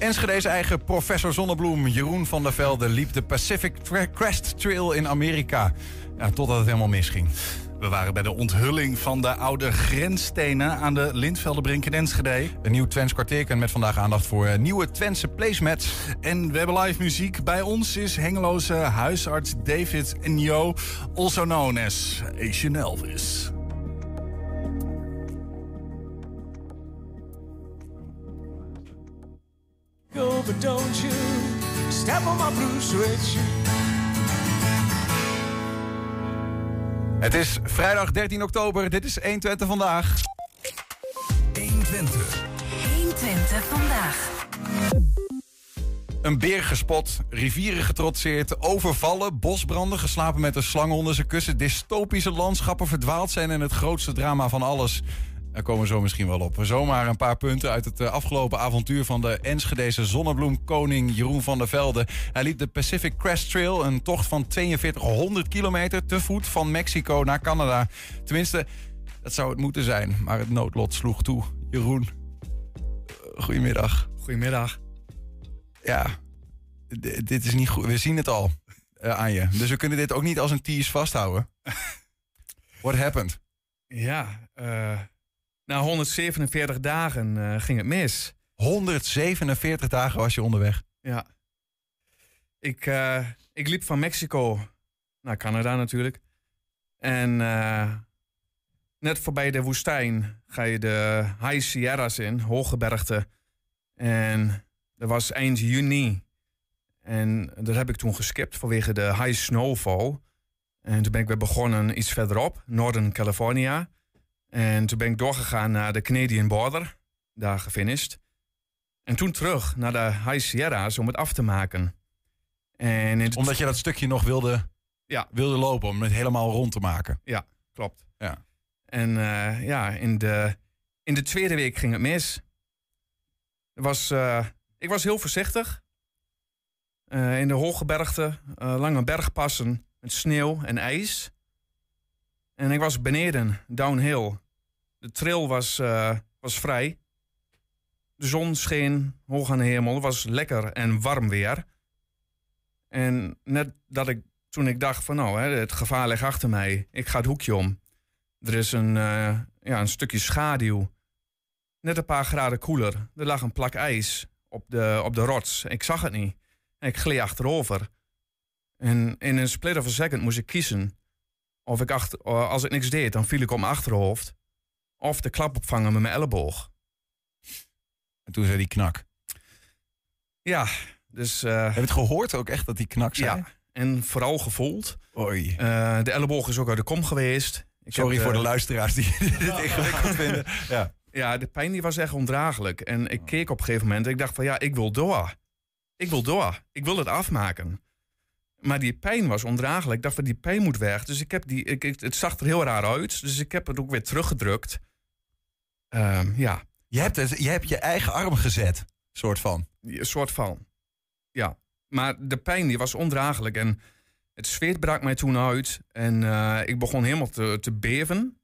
Enschede's eigen professor Zonnebloem, Jeroen van der Velde, liep de Pacific Crest Trail in Amerika. Ja, totdat het helemaal misging. We waren bij de onthulling van de oude grensstenen aan de Lintveldenbrink in Enschede. Een nieuw Twents kwartierken met vandaag aandacht voor eh, nieuwe Twentse placemats. En we hebben live muziek. Bij ons is Hengeloze huisarts David Njo, also known as Asian Elvis. Go, but don't you step on my blue switch. Het is vrijdag 13 oktober. Dit is 120 vandaag. 120. 120 vandaag. Een beer gespot, rivieren getrotseerd, overvallen, bosbranden, geslapen met een slang onder zijn kussen, dystopische landschappen verdwaald zijn en het grootste drama van alles. Daar komen we zo misschien wel op. Zomaar een paar punten uit het eh, afgelopen avontuur van de Enschedese zonnebloemkoning Jeroen van der Velde. Hij liep de Pacific Crest Trail, een tocht van 4200 kilometer te voet van Mexico naar Canada. Tenminste, dat zou het moeten zijn, maar het noodlot sloeg toe. Jeroen, eh, goedemiddag. Goedemiddag. Ja, dit is niet goed. We zien het al uh, aan je. Dus we kunnen dit ook niet als een tease vasthouden. What happened? Ja, uh, na 147 dagen uh, ging het mis. 147 dagen was je onderweg? Ja. Ik, uh, ik liep van Mexico naar Canada natuurlijk. En uh, net voorbij de woestijn ga je de High Sierras in, hooggebergte. En dat was eind juni. En dat heb ik toen geskipt vanwege de high snowfall. En toen ben ik weer begonnen iets verderop, Northern California. En toen ben ik doorgegaan naar de Canadian Border, daar gefinished. En toen terug naar de High Sierra's om het af te maken. En Omdat je dat stukje nog wilde, ja. wilde lopen, om het helemaal rond te maken. Ja, klopt. Ja. En uh, ja, in de, in de tweede week ging het mis. Was, uh, ik was heel voorzichtig. Uh, in de hooggebergte, lange bergpassen met sneeuw en ijs. En ik was beneden, downhill. De trail was, uh, was vrij. De zon scheen hoog aan de hemel. Het was lekker en warm weer. En net dat ik, toen ik dacht van nou, het gevaar ligt achter mij. Ik ga het hoekje om. Er is een, uh, ja, een stukje schaduw. Net een paar graden koeler. Er lag een plak ijs op de, op de rots. Ik zag het niet. En ik gleed achterover. En in een split of a second moest ik kiezen of ik achter, eh, als ik niks deed, dan viel ik op mijn achterhoofd. Of de klap opvangen met mijn elleboog. En toen zei die knak. Ja, dus... Uh, Heb je het gehoord ook echt dat die knak zei? Ja, en vooral gevoeld. Oei. Uh, de elleboog is ook uit de kom geweest. Ik Sorry heb, voor de luisteraars die dit ingewikkeld vinden. Ja. ja, de pijn die was echt ondraaglijk. En ik keek op een gegeven moment en ik dacht van ja, ik wil door. Ik wil door. Ik wil het afmaken. Maar die pijn was ondraaglijk. Ik dacht van die pijn moet weg. Dus ik heb die, ik, het zag er heel raar uit. Dus ik heb het ook weer teruggedrukt. Um, ja. Je hebt, het, je hebt je eigen arm gezet, soort van. Een soort van. Ja. Maar de pijn die was ondraaglijk. En het zweet brak mij toen uit. En uh, ik begon helemaal te, te beven.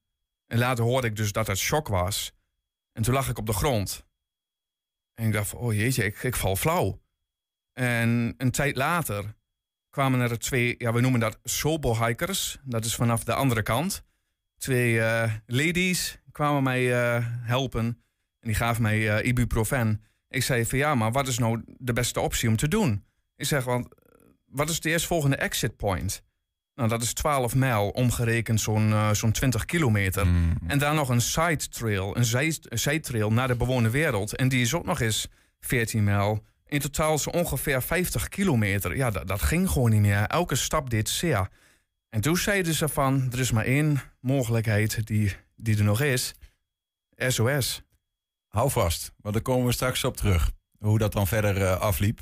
En later hoorde ik dus dat het shock was. En toen lag ik op de grond. En ik dacht van, oh jeetje, ik, ik val flauw. En een tijd later kwamen er twee, ja, we noemen dat sobo-hikers. Dat is vanaf de andere kant. Twee uh, ladies kwamen mij uh, helpen. En die gaven mij uh, ibuprofen. Ik zei van ja, maar wat is nou de beste optie om te doen? Ik zeg, want wat is de eerstvolgende exit point? Nou, dat is 12 mijl, omgerekend zo'n zo'n 20 kilometer. Mm. En daar nog een side trail, een, zij, een zijtrail naar de bewoonde wereld. En die is ook nog eens 14 mijl. In totaal zo ongeveer 50 kilometer. Ja, dat, dat ging gewoon niet meer. Elke stap deed zeer. En toen zeiden ze van, er is maar één mogelijkheid die, die er nog is. SOS. Hou vast, want daar komen we straks op terug. Hoe dat dan verder uh, afliep.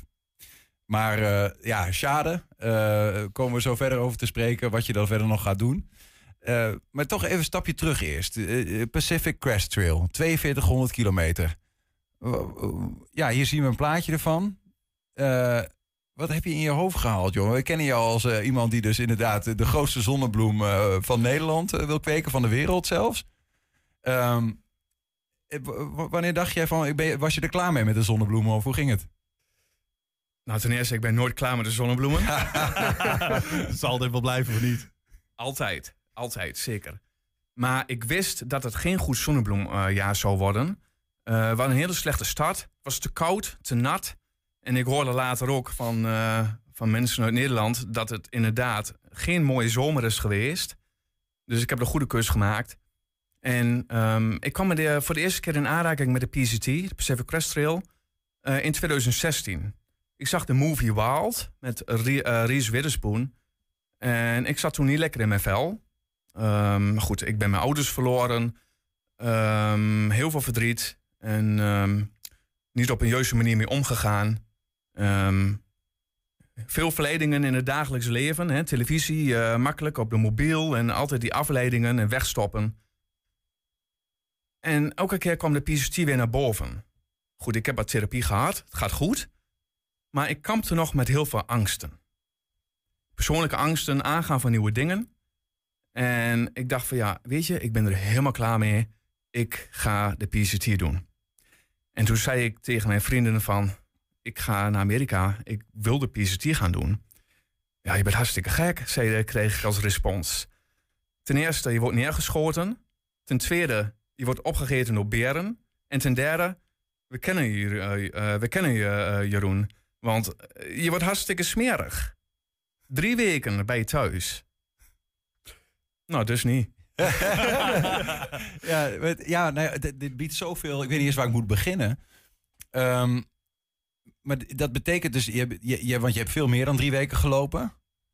Maar uh, ja, schade. Uh, komen we zo verder over te spreken. Wat je dan verder nog gaat doen. maar toch even een stapje terug eerst. Pacific Crest Trail, 4200 kilometer. Ja, hier zien we een plaatje ervan. Uh, wat heb je in je hoofd gehaald, jongen? We kennen jou als uh, iemand die dus inderdaad de grootste zonnebloem uh, van Nederland wil kweken, van de wereld zelfs. Um, wanneer dacht jij van, was je er klaar mee met de zonnebloemen of hoe ging het? Nou, ten eerste, ik ben nooit klaar met de zonnebloemen. Het zal altijd wel blijven of niet? Altijd, altijd, zeker. Maar ik wist dat het geen goed zonnebloemjaar zou worden. Eh, we hadden een hele slechte start. Het was te koud, te nat. En ik hoorde later ook van, eh, van mensen uit Nederland dat het inderdaad geen mooie zomer is geweest. Dus ik heb de goede keus gemaakt. En ehm, ik kwam de, voor de eerste keer in aanraking met de PCT, de Pacific Crest Trail, eh, in 2016. Ik zag de movie Wild met eh, Reese Witherspoon. En ik zat toen niet lekker in mijn vel. Ehm, maar goed, ik ben mijn ouders verloren. Ehm, heel veel verdriet. En ehm, niet op een juiste manier mee omgegaan. Ehm, veel verleidingen in het dagelijks leven. Hè? Televisie, eh, makkelijk op de mobiel. En altijd die afleidingen en wegstoppen. En elke keer kwam de PCT weer naar boven. Goed, ik heb wat therapie gehad. Het gaat goed. Maar ik kampte nog met heel veel angsten. Persoonlijke angsten, aangaan van nieuwe dingen. En ik dacht van ja, weet je, ik ben er helemaal klaar mee. Ik ga de PCT doen. En toen zei ik tegen mijn vrienden van... ik ga naar Amerika, ik wil de PCT gaan doen. Ja, je bent hartstikke gek, zei, kreeg ik als respons. Ten eerste, je wordt neergeschoten. Ten tweede, je wordt opgegeten door beren. En ten derde, we kennen je, eh, eh, we kennen je eh, Jeroen. Want je wordt hartstikke smerig. Drie weken bij je thuis. Nou, dus niet. ja, ja nou ja, dit, dit biedt zoveel. Ik weet niet eens waar ik moet beginnen. Ehm, maar dat betekent dus, je, je, je, want je hebt veel meer dan drie weken gelopen.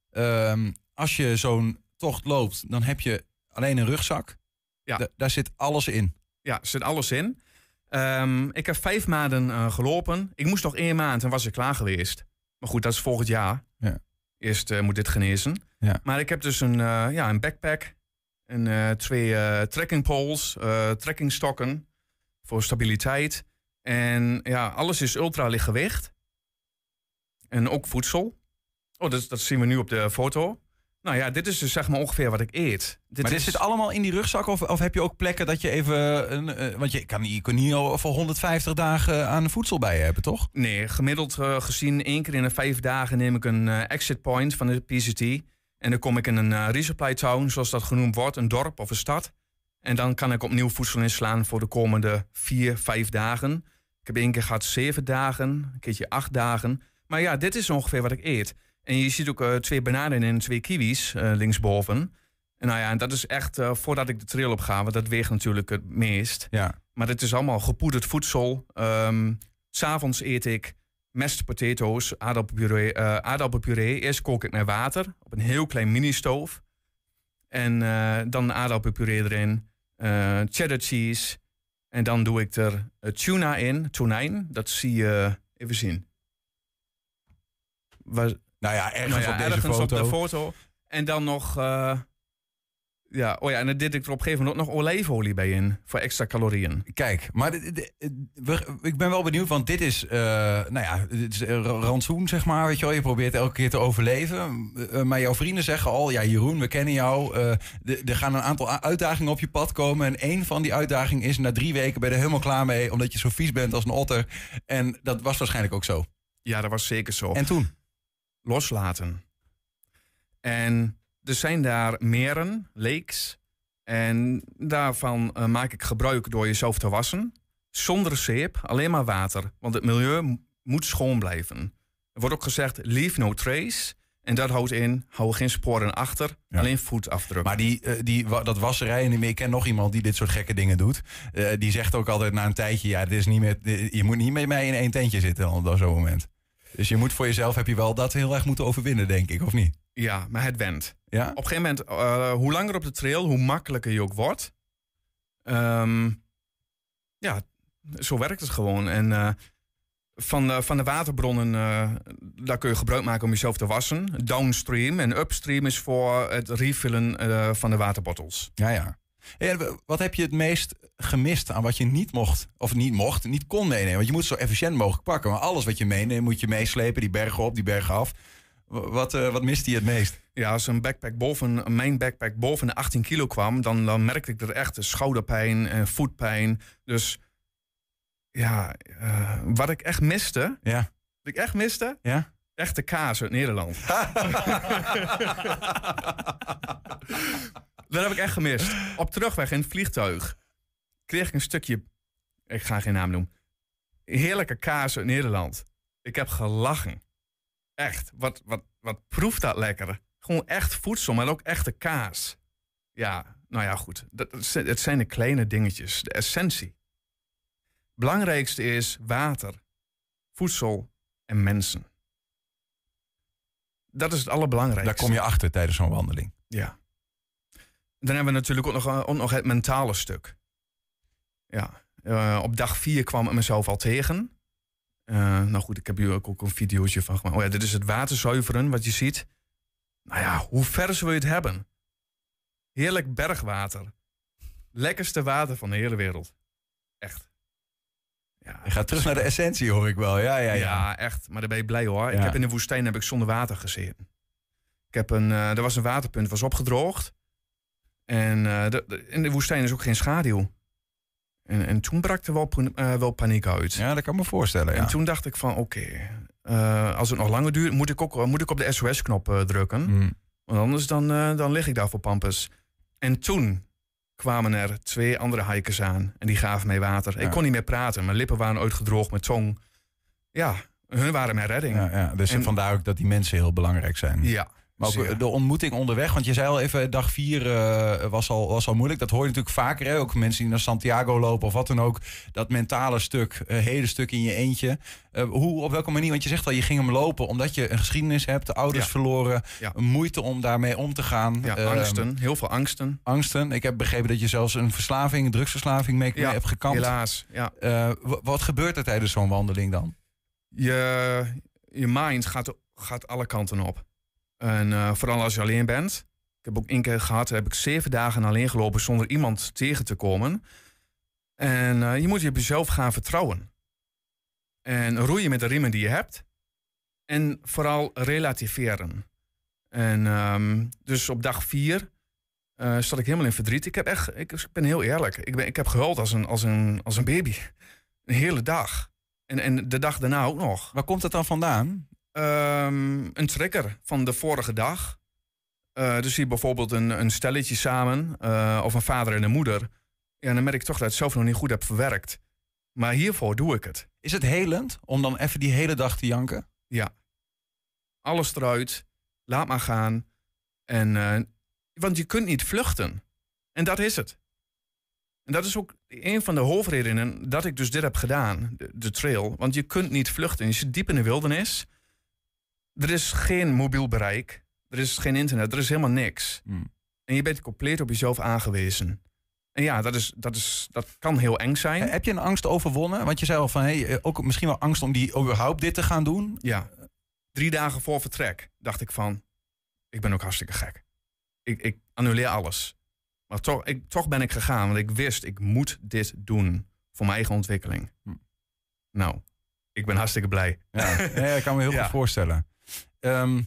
Ehm, als je zo'n tocht loopt, dan heb je alleen een rugzak. Ja. Da- daar zit alles in. Ja, er zit alles in. Ehm, ik heb vijf maanden eh, gelopen. Ik moest nog één maand en was ik klaar geweest. Maar goed, dat is volgend jaar. Ja. Eerst eh, moet dit genezen. Ja. Maar ik heb dus een, eh, ja, een backpack. En eh, twee eh trekking poles, eh trekkingstokken voor stabiliteit. En ja, alles is ultra licht gewicht. En ook voedsel. Oh, dat, dat zien we nu op de foto. Nou ja, dit is dus zeg maar ongeveer wat ik eet. Dit maar dit is- zit allemaal in die rugzak? Of, of heb je ook plekken dat je even... Een, want je kan, je kan al voor 150 dagen aan voedsel bij je hebben, toch? Nee, gemiddeld gezien één keer in de vijf dagen neem ik een exit point van de PCT. En dan kom ik in een eh, resupply town, zoals dat genoemd wordt, een dorp of een stad. En dan kan ik opnieuw voedsel inslaan voor de komende vier, vijf dagen. Ik heb één keer gehad zeven dagen, een keertje acht dagen. Maar ja, dit is ongeveer wat ik eet. En je ziet ook eh, twee bananen en twee kiwis eh, linksboven. En nou ja, en dat is echt voordat ik de trail op ga, want dat weegt natuurlijk het meest. Ja. Maar het is allemaal gepoederd voedsel. Ehm, S S'avonds eet ik mashed potatoes, aardappelpuree, aardappelpuree. Eerst kook ik met water op een heel klein mini-stoof. En eh, dan aardappelpuree erin, eh, cheddar cheese. En dan doe ik er tuna in, tonijn. Dat zie je even zien. Waar, Nou ja, ergens nou ja, op deze ergens foto. op de foto. En dan nog... eh, ja, oh ja, en dan deed ik er op een gegeven moment ook nog olijfolie bij in. Voor extra calorieën. Kijk, maar dit- dit- we- ik ben wel benieuwd, want dit is, eh, nou ja, dit is eh, rantsoen, zeg maar. Weet je wel, je probeert elke keer te overleven. Eh, maar jouw vrienden zeggen al, ja, Jeroen, we kennen jou. eh, de- er gaan een aantal a- uitdagingen op je pad komen. En één van die uitdagingen is, na drie weken ben je er helemaal klaar mee, omdat je zo vies bent als een otter. En dat was waarschijnlijk ook zo. Ja, dat was zeker zo. En toen? loslaten. En er zijn daar meren, lakes. En daarvan eh, maak ik gebruik door jezelf te wassen. Zonder zeep, alleen maar water. Want het milieu moet schoon blijven. Er wordt ook gezegd, leave no trace. En dat houdt in, hou geen sporen achter, Ja. alleen voetafdruk. Maar die, eh, die, dat wasserij, en ik ken nog iemand die dit soort gekke dingen doet. eh, die zegt ook altijd na een tijdje, ja, dit is niet meer, dit- je moet niet met mij in één tentje zitten op zo'n moment. Dus je moet voor jezelf, heb je wel dat heel erg moeten overwinnen, denk ik, of niet? Ja, maar het went. Ja? Op een gegeven moment, eh, hoe langer op de trail, hoe makkelijker je ook wordt. Ehm, ja, zo werkt het gewoon. En eh, van, de, van de waterbronnen, eh, daar kun je gebruik maken om jezelf te wassen. Downstream en upstream is voor het refillen van de waterbottles. Ja, ja. Hey, wat heb je het meest gemist aan wat je niet mocht, of niet mocht, niet kon meenemen? Want je moet het zo efficiënt mogelijk pakken. Maar alles wat je meeneemt, moet je meeslepen. Die bergen op, die bergen af. Wat, eh, wat miste je het meest? Ja, als een backpack boven, mijn backpack boven de 18 kilo kwam, dan, dan merkte ik er echt schouderpijn en voetpijn. Dus ja, eh, wat ik echt miste, Ja. Wat ik echt miste? Ja? Echte kaas uit Nederland. dat heb ik echt gemist. Op terugweg in het vliegtuig kreeg ik een stukje, ik ga geen naam noemen, heerlijke kaas uit Nederland. Ik heb gelachen. Echt, wat, wat, wat proeft dat lekker. Gewoon echt voedsel, maar ook echte kaas. Ja, nou ja, goed. Dat, het zijn- de kleine dingetjes, de essentie. Belangrijkste is water, voedsel en mensen. Dat is het allerbelangrijkste. Daar kom je achter tijdens zo'n wandeling. Ja. Dan hebben we natuurlijk ook nog, eh, ook nog het mentale stuk. Ja. eh, op dag vier kwam ik mezelf al tegen. Eh, nou goed, ik heb hier ook, ook een videootje van gemaakt. Oh ja, dit is het waterzuiveren wat je ziet. Nou ja, hoe vers wil je het hebben? Heerlijk bergwater. Lekkerste water van de hele wereld. Echt. Ja, Je gaat terug naar de essentie, hoor ik wel. Ja, ja, ja, ja. echt. Maar daar ben ik blij hoor. Ik heb in de woestijn heb ik zonder water gezeten. Ik heb een, eh, er was een waterpunt, was opgedroogd. En eh, de- de- in de woestijn is ook geen schaduw. En, en toen brak er wel, eh, wel paniek uit. Ja, dat kan me voorstellen. Ja. En toen dacht ik van, oké, eh, als het nog langer duurt, moet ik, ook, moet ik op de SOS-knop drukken. Mm. Want anders dan, dan lig ik daar voor pampus. En toen kwamen er twee andere hikers aan. En die gaven mij water. Ja. Ik kon niet meer praten. Mijn lippen waren uitgedroogd, mijn tong. Ja, hun waren mijn redding. Ja, ja. Dus En- vandaar ook dat die mensen heel belangrijk zijn. Ja. Maar ook zeer. de ontmoeting onderweg, want je zei al even, dag vier eh, was, al, was al moeilijk. Dat hoor je natuurlijk vaker, hè? ook mensen die naar Santiago lopen of wat dan ook. Dat mentale stuk, eh, hele stuk in je eentje. Eh, hoe, op welke manier, want je zegt al, je ging hem lopen omdat je een geschiedenis hebt, de ouders Ja. verloren, Ja. moeite om daarmee om te gaan. ja, Ehm, angsten. Heel veel angsten. angsten. Ik heb begrepen dat je zelfs een verslaving, een drugsverslaving mee, mee hebt gekampt. helaas. Ja. Wat gebeurt er tijdens zo'n wandeling dan? Je, je mind gaat, gaat alle kanten op. En eh, vooral als je alleen bent. Ik heb ook één keer gehad, heb ik zeven dagen alleen gelopen zonder iemand tegen te komen. En eh, je moet je op jezelf gaan vertrouwen. En roeien met de riemen die je hebt. En vooral relativeren. En ehm, dus op dag vier eh zat ik helemaal in verdriet. Ik, heb echt, ik ben heel eerlijk. Ik, ben, ik heb gehuild als een, als, een, als een baby. Een hele dag. En, en de dag daarna ook nog. Waar komt het dan vandaan? Ehm, een trigger van de vorige dag. Eh, dus zie je bijvoorbeeld een, een stelletje samen, eh, of een vader en een moeder. Ja, dan merk ik toch dat ik het zelf nog niet goed heb verwerkt. Maar hiervoor doe ik het. Is het helend om dan even die hele dag te janken? Ja. Alles eruit. Laat maar gaan. En, eh, want je kunt niet vluchten. En dat is het. En dat is ook een van de hoofdredenen dat ik dus dit heb gedaan, de, de trail. Want je kunt niet vluchten. Je zit diep in de wildernis. Er is geen mobiel bereik. Er is geen internet. Er is helemaal niks. Hmm. En je bent compleet op jezelf aangewezen. En ja, dat, is, dat, is, dat kan heel eng zijn. Heb je een angst overwonnen? Want je zei al van, hey, eh, ook misschien wel angst om die überhaupt dit te gaan doen. Ja. Drie dagen voor vertrek dacht ik van, ik ben ook hartstikke gek. Ik, ik annuleer alles. Maar toch, ik, toch ben ik gegaan, want ik wist, ik moet dit doen voor mijn eigen ontwikkeling. Hm. Nou, ik ben hartstikke blij. Ja, ja ik kan me heel Ja. goed voorstellen. Ehm,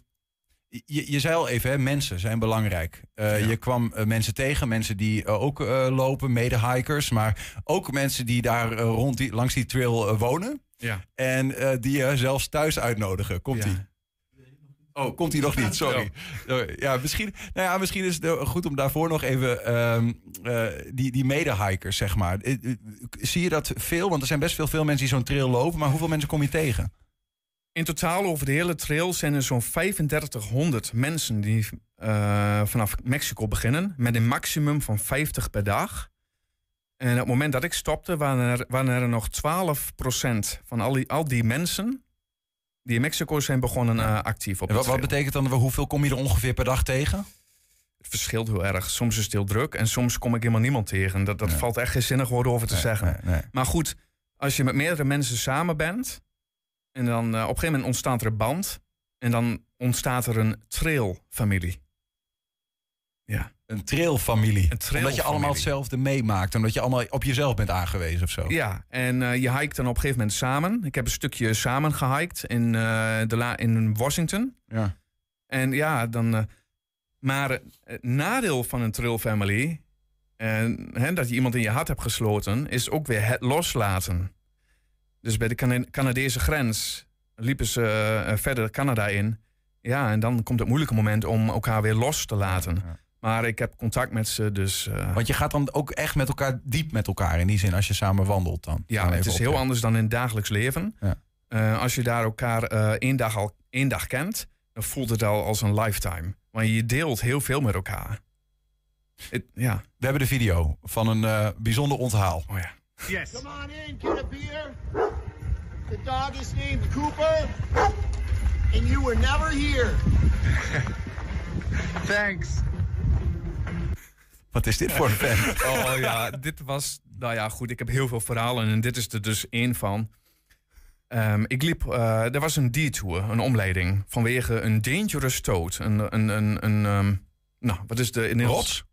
je, je zei al even, hè, mensen zijn belangrijk. Eh, Ja. Je kwam eh, mensen tegen, mensen die eh, ook lopen, mede-hikers. Maar ook mensen die daar rond die, langs die trail wonen. Ja. En die je zelfs thuis uitnodigen. Komt Ja. die? Oh, komt hij nog niet? Sorry. Sorry. Ja, misschien, nou ja, misschien is het goed om daarvoor nog even ehm, eh, die, die mede-hikers, zeg maar. Zie je dat veel? Want er zijn best veel, veel mensen die zo'n trail lopen. Maar hoeveel mensen kom je tegen? In totaal over de hele trail zijn er zo'n 3500 mensen die eh, vanaf Mexico beginnen. Met een maximum van 50 per dag. En op het moment dat ik stopte, waren er, waren er nog 12% van al die, al die mensen die in Mexico zijn begonnen eh, actief op En wat, wat betekent dan, hoeveel kom je er ongeveer per dag tegen? Het verschilt heel erg. Soms is het heel druk en soms kom ik helemaal niemand tegen. Dat, dat Nee. valt echt geen zinnig woorden over te zeggen. Nee. Maar goed, als je met meerdere mensen samen bent... en dan eh, op een gegeven moment ontstaat er een band... en dan ontstaat er een trailfamilie. Ja. Een trailfamilie. Een Omdat je trailfamilie. allemaal hetzelfde meemaakt. Omdat je allemaal op jezelf bent aangewezen of zo. Ja, en eh, je hiked dan op een gegeven moment samen. Ik heb een stukje samen gehiked in, eh, de la in Washington. Ja. En ja, dan. maar het nadeel van een trail family. En hè, dat je iemand in je hart hebt gesloten, is ook weer het loslaten. Dus bij de Cana- Canadese grens liepen ze eh, verder Canada in. Ja, en dan komt het moeilijke moment om elkaar weer los te laten. Ja. Maar ik heb contact met ze, dus eh, Want je gaat dan ook echt met elkaar diep met elkaar in die zin als je samen wandelt dan. ja, Dan het is heel anders dan in het dagelijks leven. Ja. Eh, als je daar elkaar eh, één, dag al, één dag kent, dan voelt het al als een lifetime. Maar je deelt heel veel met elkaar. Het- ja, We hebben de video van een eh, bijzonder onthaal. oh ja. Come on in, get a beer. The dog is named Cooper, and you were never here. Thanks. Wat is dit voor een fan? Oh ja, dit was. Nou ja, goed, ik heb heel veel verhalen en dit is er dus één van. Ehm, ik liep. eh, er was een detour, een omleiding. vanwege een dangerous toad. Een. een, een, een ehm, nou, wat is de. In Rots?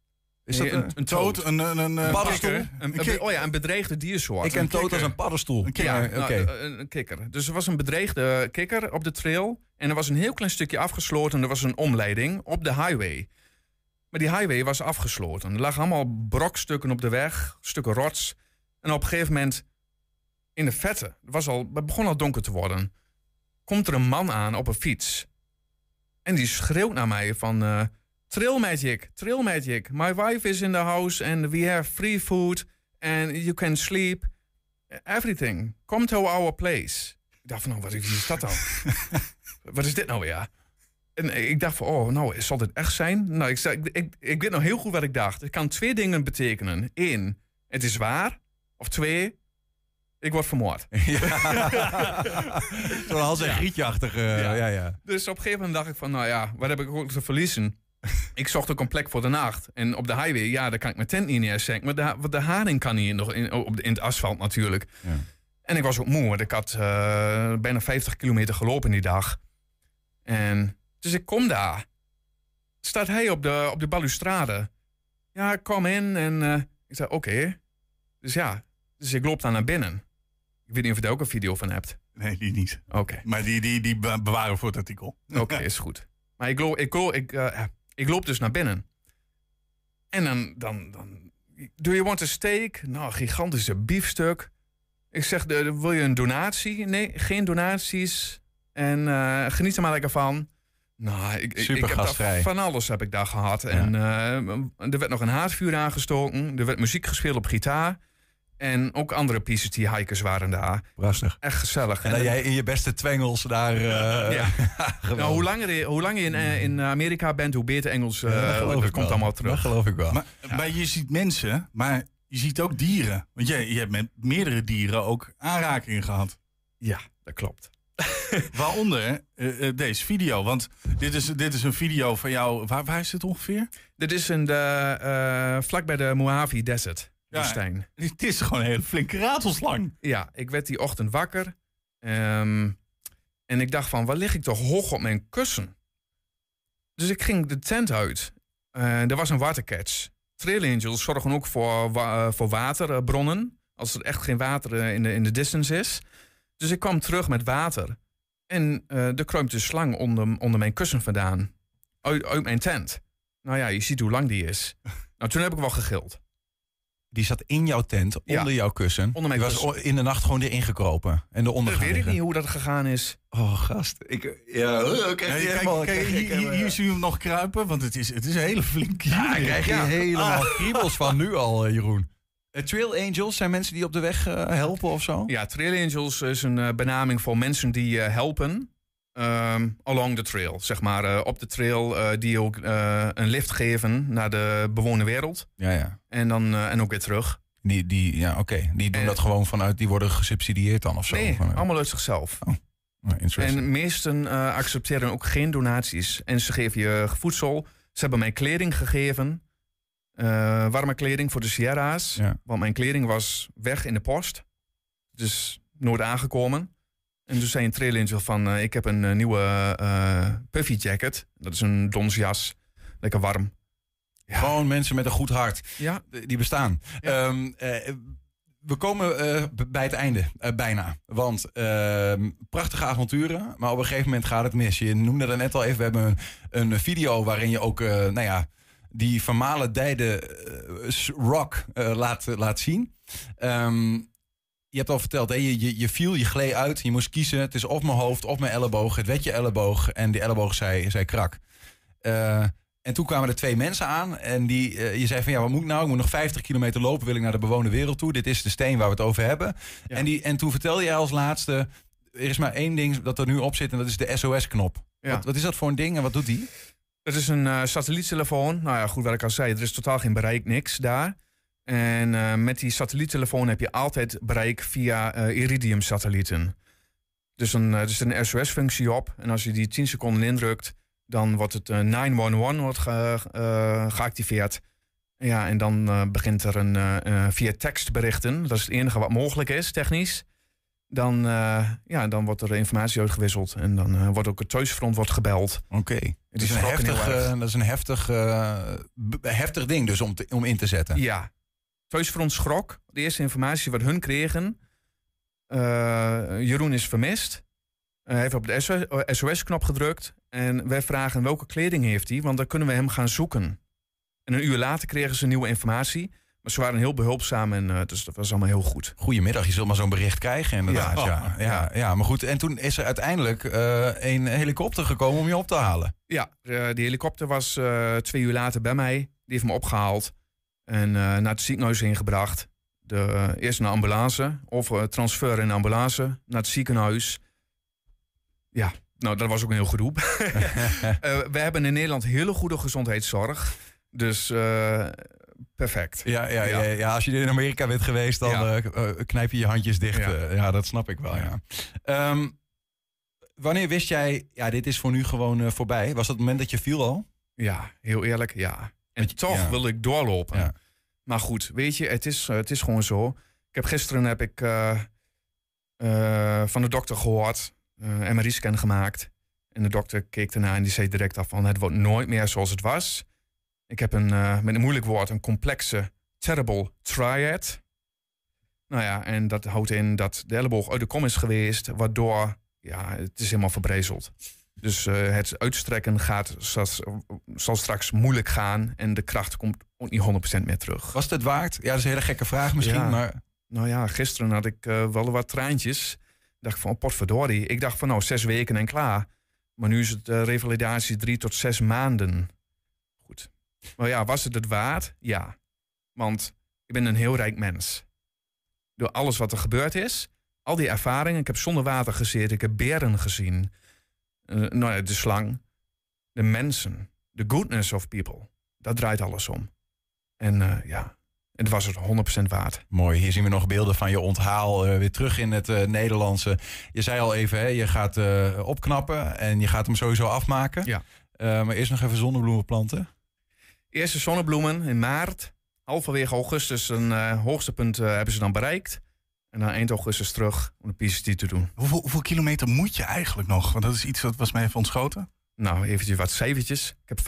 Is dat Nee, een, een, toad? een, een, een, een Paddenstoel? kikker. Een, oh ja, een bedreigde diersoort. ik ken Een Toad als kikker. een paddenstoel. Een Ja, Maar, nou, eh, een, een kikker. Dus er was een bedreigde kikker op de trail. En er was een heel klein stukje afgesloten. Er was een omleiding op de highway. Maar die highway was afgesloten. Er lagen allemaal brokstukken op de weg, stukken rots. En op een gegeven moment, in de vette, het, was al, het begon al donker te worden, komt er een man aan op een fiets. En die schreeuwt naar mij van... eh Trail Magic, Trail Magic. My wife is in the house and we have free food and you can sleep. Everything. Come to our place. Ik dacht van, nou, wat is dat dan? wat is dit nou weer? En ik dacht van, oh, nou, zal dit echt zijn? Nou, ik, ik, ik, ik weet nog heel goed wat ik dacht. Het kan twee dingen betekenen. Eén, het is waar. Of twee, ik word vermoord. Zo'n Hans en Grietje-achtige. Ja. Ja, ja. Dus op een gegeven moment dacht ik van, nou ja, wat heb ik ook te verliezen? ik zocht ook een plek voor de nacht. En op de highway, ja, daar kan ik mijn tent niet neerzetten. Maar de, de haring kan niet nog in, op de, in het asfalt natuurlijk. Ja. En ik was ook moe, want ik had eh, bijna 50 kilometer gelopen die dag. En dus ik kom daar. Staat hij op de, op de balustrade. Ja, ik kom in en eh, ik zei, oké. Dus ja, dus ik loop daar naar binnen. Ik weet niet of je daar ook een video van hebt. Nee, die niet. Oké. Maar die, die, die be- bewaren we voor het artikel. Oké, is goed. Maar ik loop, ik, loop, ik, eh, ik loop dus naar binnen. En dan, dan, dan... Do you want a steak? Nou, gigantische biefstuk. Ik zeg, de, wil je een donatie? Nee, geen donaties. En eh, geniet er maar lekker van. Nou, ik, ik- heb daar van alles heb ik daar gehad. En eh, er werd nog een haardvuur aangestoken. Er werd muziek gespeeld op gitaar. En ook andere PCT hikers waren daar. Prachtig. Echt gezellig. En dat jij in je beste twengels daar... eh Ja. geweldig. Nou, hoe langer je, hoe langer je in, eh, in Amerika bent, hoe beter Engels eh Ja, dat geloof dat ik komt wel. allemaal Dat terug. geloof ik wel. Maar, maar je ziet mensen, maar je ziet ook dieren. Want jij, je hebt met meerdere dieren ook aanrakingen gehad. Ja, dat klopt. Waaronder eh, eh, deze video. Want dit is, dit is een video van jou. Waar, waar is dit ongeveer? Dit is in de, eh, vlak bij de Mojave Desert, Ja. woestijn. Dit is gewoon een hele flinke ratelslang. Ja, ik werd die ochtend wakker. ehm, en ik dacht van, waar lig ik toch hoog op mijn kussen? Dus ik ging de tent uit. Eh, er was een watercatch. Trail Angels zorgen ook voor, wa- eh, voor waterbronnen. Als er echt geen water eh, in de, in de distance is. Dus ik kwam terug met water. En eh er kruipt een slang onder, onder mijn kussen vandaan. Uit, uit mijn tent. Nou ja, je ziet hoe lang die is. Nou, toen heb ik wel gegild. Die zat in jouw tent, Ja. onder jouw kussen. Onder mijn die was in de nacht gewoon erin gekropen. En gaan weet ik niet hoe dat gegaan is. Oh, gast. Ik, ja, je kijk, helemaal... hier, hier, hier zie je hem nog kruipen. Want het is, het is een hele flinke Ja, daar krijg je Ja. helemaal kriebels van nu al, eh, Jeroen. Eh, trail Angels zijn mensen die op de weg eh, helpen of zo? Ja, Trail Angels is een benaming voor mensen die helpen. Ehm, along the trail, zeg maar. eh, op de trail eh, die ook eh, een lift geven naar de bewoonde wereld. Ja, ja. En dan en ook weer terug. Die, die, ja, oké. Die doen dat gewoon vanuit, die worden gesubsidieerd dan of zo. Nee, Van, allemaal uit zichzelf. oh, interesting. En meesten accepteren ook geen donaties. En ze geven je voedsel. Ze hebben mij kleding gegeven. Warme kleding voor de Sierra's. Ja. Want mijn kleding was weg in de post. Dus nooit aangekomen. En toen zei een trail angel van... eh, ik heb een eh, nieuwe eh, puffy jacket. Dat is een donsjas. Lekker warm. Ja. Gewoon mensen met een goed hart. Ja, Die bestaan. Ja. Ehm, eh, we komen bij het einde, bijna. Want ehm, prachtige avonturen, maar op een gegeven moment gaat het mis. Je noemde dat net al even, we hebben een, een video waarin je ook, nou ja, die vermalen dijde rock laat, laat zien. Ehm, je hebt al verteld, hè, je, je, je viel, je gleed uit, je moest kiezen. Het is of mijn hoofd of mijn elleboog. Het werd je elleboog en die elleboog zei, zei krak. Eh, en toen kwamen er twee mensen aan en die, eh, je zei van ja, wat moet ik nou? Ik moet nog 50 kilometer lopen, wil ik naar de bewoonde wereld toe. Dit is de steen waar we het over hebben. Ja. En, die, en toen vertelde jij als laatste, er is maar één ding dat er nu op zit en dat is de SOS-knop. Ja. Wat, wat is dat voor een ding en wat doet die? Het is een eh, satelliettelefoon. Nou ja, goed wat ik al zei, er is totaal geen bereik, niks daar. En eh, met die satelliettelefoon heb je altijd bereik via eh, Iridium-satellieten. Dus een, er zit een SOS-functie op. En als je die 10 seconden indrukt, dan wordt het eh, 911 wordt ge- eh, geactiveerd. Ja, en dan eh, begint er een eh, eh, via tekstberichten. Dat is het enige wat mogelijk is, technisch. Dan, eh, ja, dan wordt er informatie uitgewisseld. En dan eh, wordt ook het thuisfront wordt gebeld. Oké. Het is een heftig, eh, dat is een heftig, eh, heftig ding dus om, te- om in te zetten. Ja. Thuisfront schrok. De eerste informatie wat hun kregen. eh, Jeroen is vermist. Eh, hij heeft op de SOS-knop gedrukt. En wij vragen welke kleding heeft hij, want dan kunnen we hem gaan zoeken. En een uur later kregen ze nieuwe informatie. Maar ze waren heel behulpzaam en eh, dus dat was allemaal heel goed. Goedemiddag, je zult maar zo'n bericht krijgen inderdaad. Ja, Ja. ja, ja, maar goed. En toen is er uiteindelijk eh, een helikopter gekomen om je op te halen. Ja, eh, die helikopter was eh, twee uur later bij mij. Die heeft me opgehaald en eh, naar het ziekenhuis ingebracht. De, eh, eerst naar ambulance, of eh, transfer in ambulance, naar het ziekenhuis. Ja, nou, dat was ook een heel gedoe. We hebben in Nederland hele goede gezondheidszorg. Dus perfect. Ja, ja, ja. Ja. Als je in Amerika bent geweest, dan Ja. knijp je je handjes dicht. Ja. Dat snap ik wel. Ja. Ehm, wanneer wist jij, ja, dit is voor nu gewoon voorbij? Was dat het moment dat je viel al? Ja, heel eerlijk, ja. En je- toch wil ik doorlopen. Maar goed, weet je, het is, eh, het is gewoon zo. Ik heb gisteren heb ik eh, eh, van de dokter gehoord, eh MRI-scan gemaakt. En de dokter keek ernaar en die zei direct af van... het wordt nooit meer zoals het was. Ik heb een, met een moeilijk woord, een complexe terrible triad. Nou ja, en dat houdt in dat de elleboog uit de kom is geweest... waardoor, ja, het is helemaal verbrezeld. Dus eh, het uitstrekken gaat, zal, zal straks moeilijk gaan... en de kracht komt ook niet 100% meer terug. Was het het waard? Ja, dat is een hele gekke vraag misschien, Ja. maar... Nou ja, gisteren had ik eh, wel wat traantjes. dacht van, oh, potverdorie. Ik dacht van, nou, zes weken en klaar. Maar nu is het eh, revalidatie drie tot zes maanden. Goed. Maar ja, was het het waard? Ja. Want ik ben een heel rijk mens. Door alles wat er gebeurd is, al die ervaringen. Ik heb zonder water gezeten, ik heb beren gezien. Eh, nou ja, de slang. De mensen. The goodness of people. Dat draait alles om. En eh, ja, het was het 100% waard. Mooi, hier zien we nog beelden van je onthaal eh, weer terug in het Nederlandse. Je zei al even, hè, je gaat opknappen en je gaat hem sowieso afmaken. Ja. Maar eerst nog even zonnebloemen planten. Eerste zonnebloemen in maart. Halverwege augustus een hoogste punt hebben ze dan bereikt. En dan eind augustus terug om de PCT te doen. Hoeveel, hoeveel kilometer moet je eigenlijk nog? Want dat is iets dat was mij even ontschoten. Nou, eventjes wat cijfertjes. Ik heb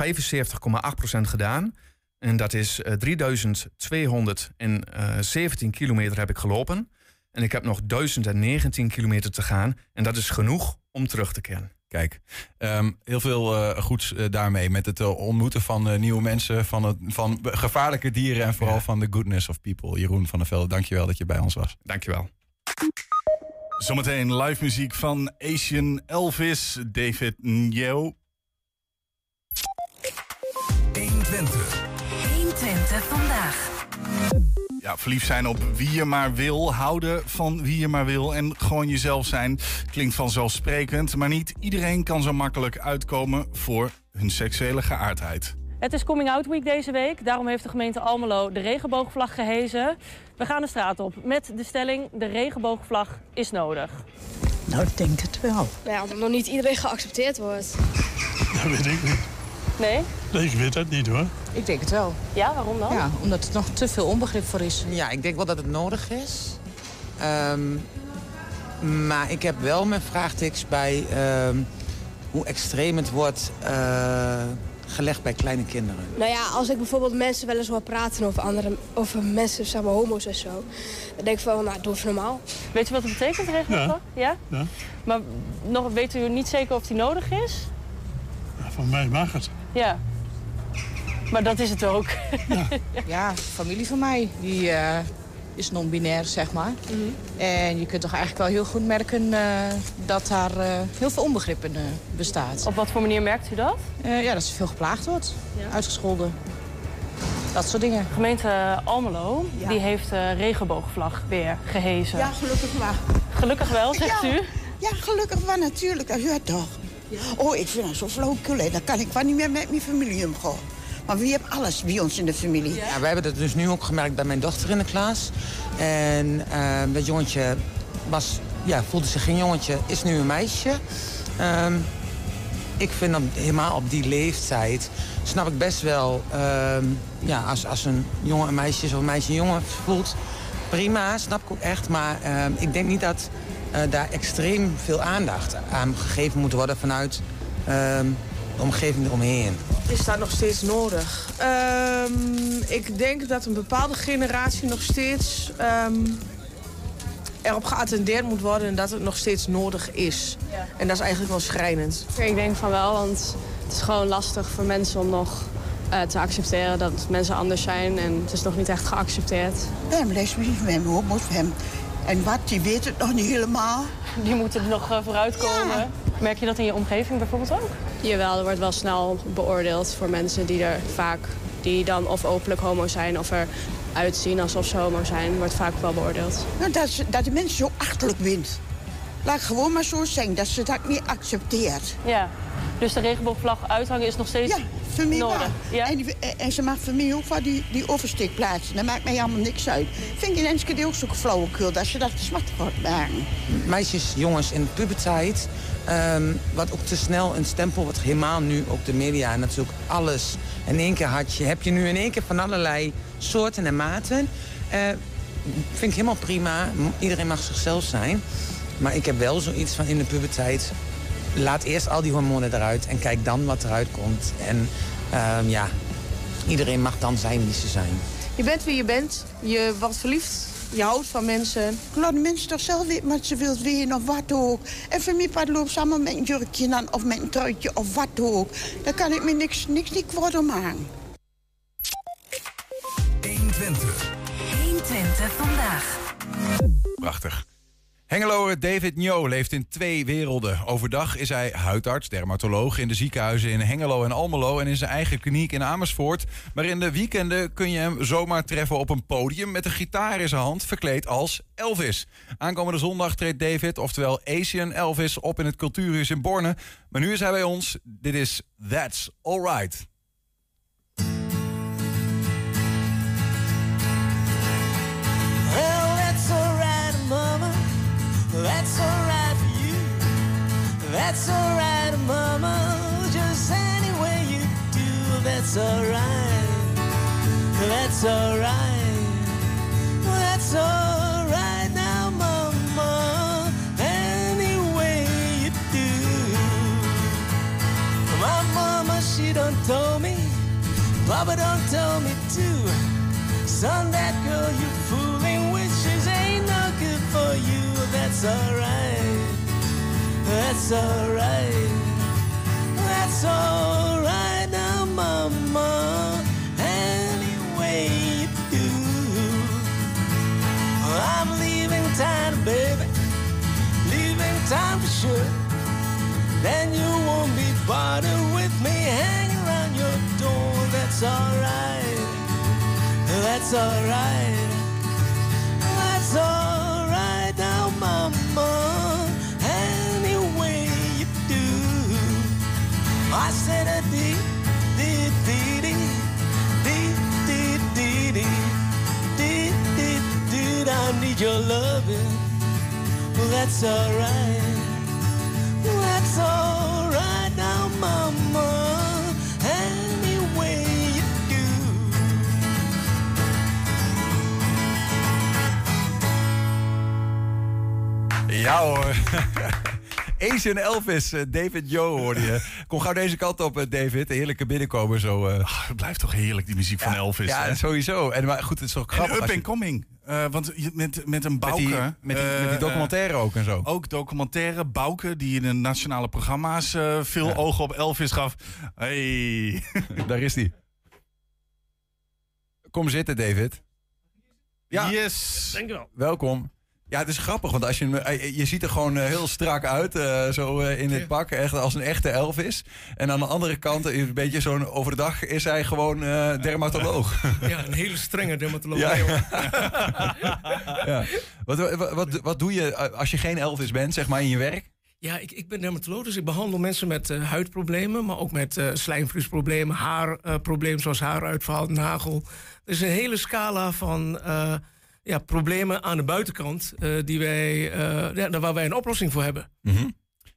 75,8% gedaan. En dat is eh 3217 kilometer heb ik gelopen. En ik heb nog 1019 kilometer te gaan. En dat is genoeg om terug te keren. Kijk, ehm, heel veel eh, goeds eh, daarmee. Met het eh, ontmoeten van eh, nieuwe mensen, van, het, van gevaarlijke dieren en vooral Ja. van de goodness of people. Jeroen van der Velde, dankjewel dat je bij ons was. Dankjewel. Zometeen live muziek van Asian Elvis, David Njo. 120 vandaag. Ja, verliefd zijn op wie je maar wil, houden van wie je maar wil en gewoon jezelf zijn. Klinkt vanzelfsprekend, maar niet iedereen kan zo makkelijk uitkomen voor hun seksuele geaardheid. Het is Coming Out Week deze week. Daarom heeft de gemeente Almelo de regenboogvlag gehezen. We gaan de straat op met de stelling: de regenboogvlag is nodig. Nou, ik denk het wel. Ja, omdat nog niet iedereen geaccepteerd wordt. Dat weet ik niet. Nee? Nee, ik weet dat niet hoor. Ik denk het wel. Ja, waarom dan? Ja, omdat er nog te veel onbegrip voor is. Ja, ik denk wel dat het nodig is. Ehm, maar ik heb wel mijn vraagtekens bij ehm, hoe extreem het wordt eh, gelegd bij kleine kinderen. Nou ja, als ik bijvoorbeeld mensen wel eens hoor praten over, andere, over mensen, zeg maar homo's en zo. Dan denk ik van, nou, doe even normaal. Weet u wat het betekent, de regenboogvlag? Ja. Ja. Maar nog, weet u niet zeker of die nodig is? Ja, Van mij mag het. Ja. Maar dat is het ook. Ja, familie van mij, die, eh, is non-binair, zeg maar. En je kunt toch eigenlijk wel heel goed merken eh, dat daar eh, heel veel onbegrip in bestaat. Op wat voor manier merkt u dat? Ja, dat ze veel geplaagd wordt, uitgescholden. Dat soort dingen. Gemeente Almelo die heeft de regenboogvlag weer gehezen. Ja, gelukkig wel. Gelukkig wel, zegt Ja. u? Ja, gelukkig wel natuurlijk. Hoort toch. Oh, ik vind dat zo flauwekul. hè. Dan kan ik wel niet meer met mijn familie omgaan. Maar wie heeft alles bij ons in de familie? Ja, we hebben dat dus nu ook gemerkt bij mijn dochter in de klas. En eh, dat jongetje was, ja, voelde zich geen jongetje, is nu een meisje. Ehm, ik vind dat helemaal op die leeftijd snap ik best wel... ehm, ja, als, als een jongen een meisje is of meisje een jongen voelt... prima, snap ik ook echt. Maar ehm, ik denk niet dat daar extreem veel aandacht aan gegeven moet worden... vanuit ehm, de omgeving eromheen. Is dat nog steeds nodig? Ehm, ik denk dat een bepaalde generatie nog steeds ehm, erop geattendeerd moet worden en dat het nog steeds nodig is. En dat is eigenlijk wel schrijnend. Ik denk van wel, want het is gewoon lastig voor mensen om nog eh, te accepteren dat mensen anders zijn. En het is nog niet echt geaccepteerd. Lesbisch, we hebben homo's, we hebben... En wat, die weet het nog niet helemaal. Die moeten er nog eh, vooruitkomen. Merk je dat in je omgeving bijvoorbeeld ook? Jawel, er wordt wel snel beoordeeld voor mensen die er vaak, die dan of openlijk homo zijn of er uitzien alsof ze homo zijn, wordt vaak wel beoordeeld. Nou, dat, ze- dat de mensen zo achterlijk wint. Laat gewoon maar zo zeggen, dat ze dat niet accepteert. Ja. Dus de regenboogvlag uithangen is nog steeds Voor mij nodig. wel. En, die- en- ze mag voor mij ook wel die, die oversteek plaatsen. Dat maakt mij allemaal niks uit. Vind ik in Enschede ook zo'n flauwekul dat ze dat te zwart wordt maken. meisjes, jongens in de puberteit. ehm, wat ook te snel een stempel, wat helemaal nu op de media en natuurlijk alles. In één keer had je, heb je nu in één keer van allerlei soorten en maten. Eh, vind ik helemaal prima. Iedereen mag zichzelf zijn. Maar ik heb wel zoiets van in de puberteit. Laat eerst al die hormonen eruit en kijk dan wat eruit komt. En ehm, ja, iedereen mag dan zijn wie ze zijn. Je bent wie je bent, je wordt verliefd, je houdt van mensen. Laat mensen toch zelf weten wat ze wil weten of wat ook. En voor mij pat loopt allemaal met een jurkje aan of met een truitje of wat ook. Daar kan ik me niks, niks niet kwaad om aan. 120. 120 vandaag. Prachtig. Hengeloer David Njo leeft in twee werelden. Overdag is hij huidarts, dermatoloog in de ziekenhuizen in Hengelo en Almelo en in zijn eigen kliniek in Amersfoort. Maar in de weekenden kun je hem zomaar treffen op een podium met een gitaar in zijn hand, verkleed als Elvis. Aankomende zondag treedt David, oftewel Asian Elvis, op in het Cultuurhuis in Borne. Maar nu is hij bij ons. Dit is That's Alright. That's alright, Mama. Just any way you do, that's alright. That's alright. That's alright now, Mama. Any way you do. My mama, she done told me. Papa don't tell me to. Son, that girl you fooling with, she's ain't no good for you. That's alright. That's alright. That's alright now, mama. Any way you do. I'm leaving town, baby. Leaving town for sure. Then you won't be bothered with me hanging around your door. That's alright. That's alright. That's alright need your loving. That's alright. That's alright now, mama. Any way you do. Ja hoor. Asian Elvis, eh, David Joe hoorde je. Kom gauw deze kant op, eh, David. Een heerlijke binnenkomen zo. eh. het blijft toch heerlijk, die muziek van Elvis. Ja, hè? sowieso. En, maar goed, het is ook En grappig. up je- and coming. Eh, want je, met, met een Met Bouke... die- met die- met die documentaire ook en zo. Ook documentaire. Bouke, die in de nationale programma's eh, veel Ja. ogen op Elvis gaf. Hey. Daar is hij. Kom zitten, David. Ja. Yes. Dankjewel. Welkom. Ja, het is grappig, want als je, eh, je ziet er gewoon eh, heel strak uit, eh, zo in dit pak, echt als een echte Elvis. En aan de andere kant, een beetje zo'n over de dag, is hij gewoon dermatoloog. Ja, een hele strenge dermatoloog. Ja. Wat, wat, wat, wat doe je als je geen Elvis bent, zeg maar, in je werk? Ja, ik, ik ben dermatoloog, dus ik behandel mensen met huidproblemen, maar ook met eh slijmvliesproblemen, haarproblemen zoals haaruitval, nagel. Er is een hele scala van ja, problemen aan de buitenkant eh, die wij, eh, ja, waar wij een oplossing voor hebben. Mhm.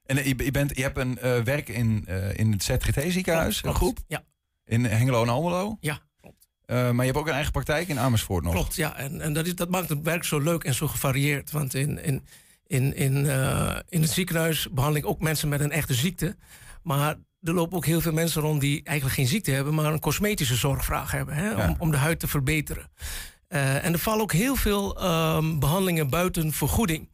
En eh, je, je, bent, je hebt een werk in, in het ZGT ziekenhuis, Klopt, een groep? Ja. In Hengelo en Almelo? Ja, Eh, maar je hebt ook een eigen praktijk in Amersfoort nog. Klopt, ja. En, en dat, is, dat maakt het werk zo leuk en zo gevarieerd. Want in, in, in, in, in het ziekenhuis behandel ik ook mensen met een echte ziekte. Maar er lopen ook heel veel mensen rond die eigenlijk geen ziekte hebben, maar een cosmetische zorgvraag hebben hè, Ja. om, om de huid te verbeteren. Eh, en er vallen ook heel veel ehm, behandelingen buiten vergoeding.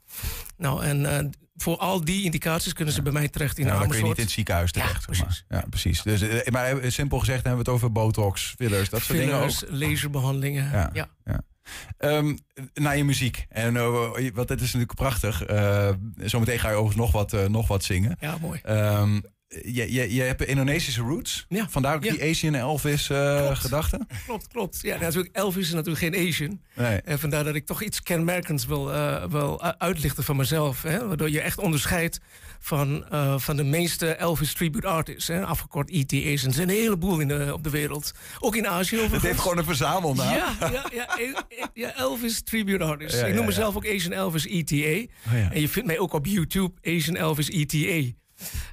Nou, en eh, voor al die indicaties kunnen ze bij mij terecht in Ja, dan kun je niet in het ziekenhuis terecht. zeg maar. Ja, precies. Dus, eh, maar simpel gezegd hebben we het over botox, fillers, dat soort dingen ook. Fillers, laserbehandelingen. Ja, ja. ja. Ehm, naar je muziek. En, want dit is natuurlijk prachtig. Zometeen ga je overigens nog wat, nog wat zingen. Ja, mooi. Ehm, je, je, je hebt Indonesische roots. Ja. Vandaar ook Ja. die Asian Elvis eh gedachte. Klopt, klopt. Ja, natuurlijk, Elvis is natuurlijk geen Asian. Nee. En vandaar dat ik toch iets kenmerkends wil, eh, wil u- uitlichten van mezelf. Hè? Waardoor je echt onderscheidt van, eh, van de meeste Elvis tribute artists. Hè? Afgekort ETA's. Er zijn een heleboel in de, op de wereld. Ook in Azië overigens. Het heeft gewoon een verzamelnaam. Ja, ja, ja, E- E- ja, Elvis tribute artist. Ja, ik noem mezelf ook Asian Elvis ETA. Oh. En je vindt mij ook op YouTube Asian Elvis ETA.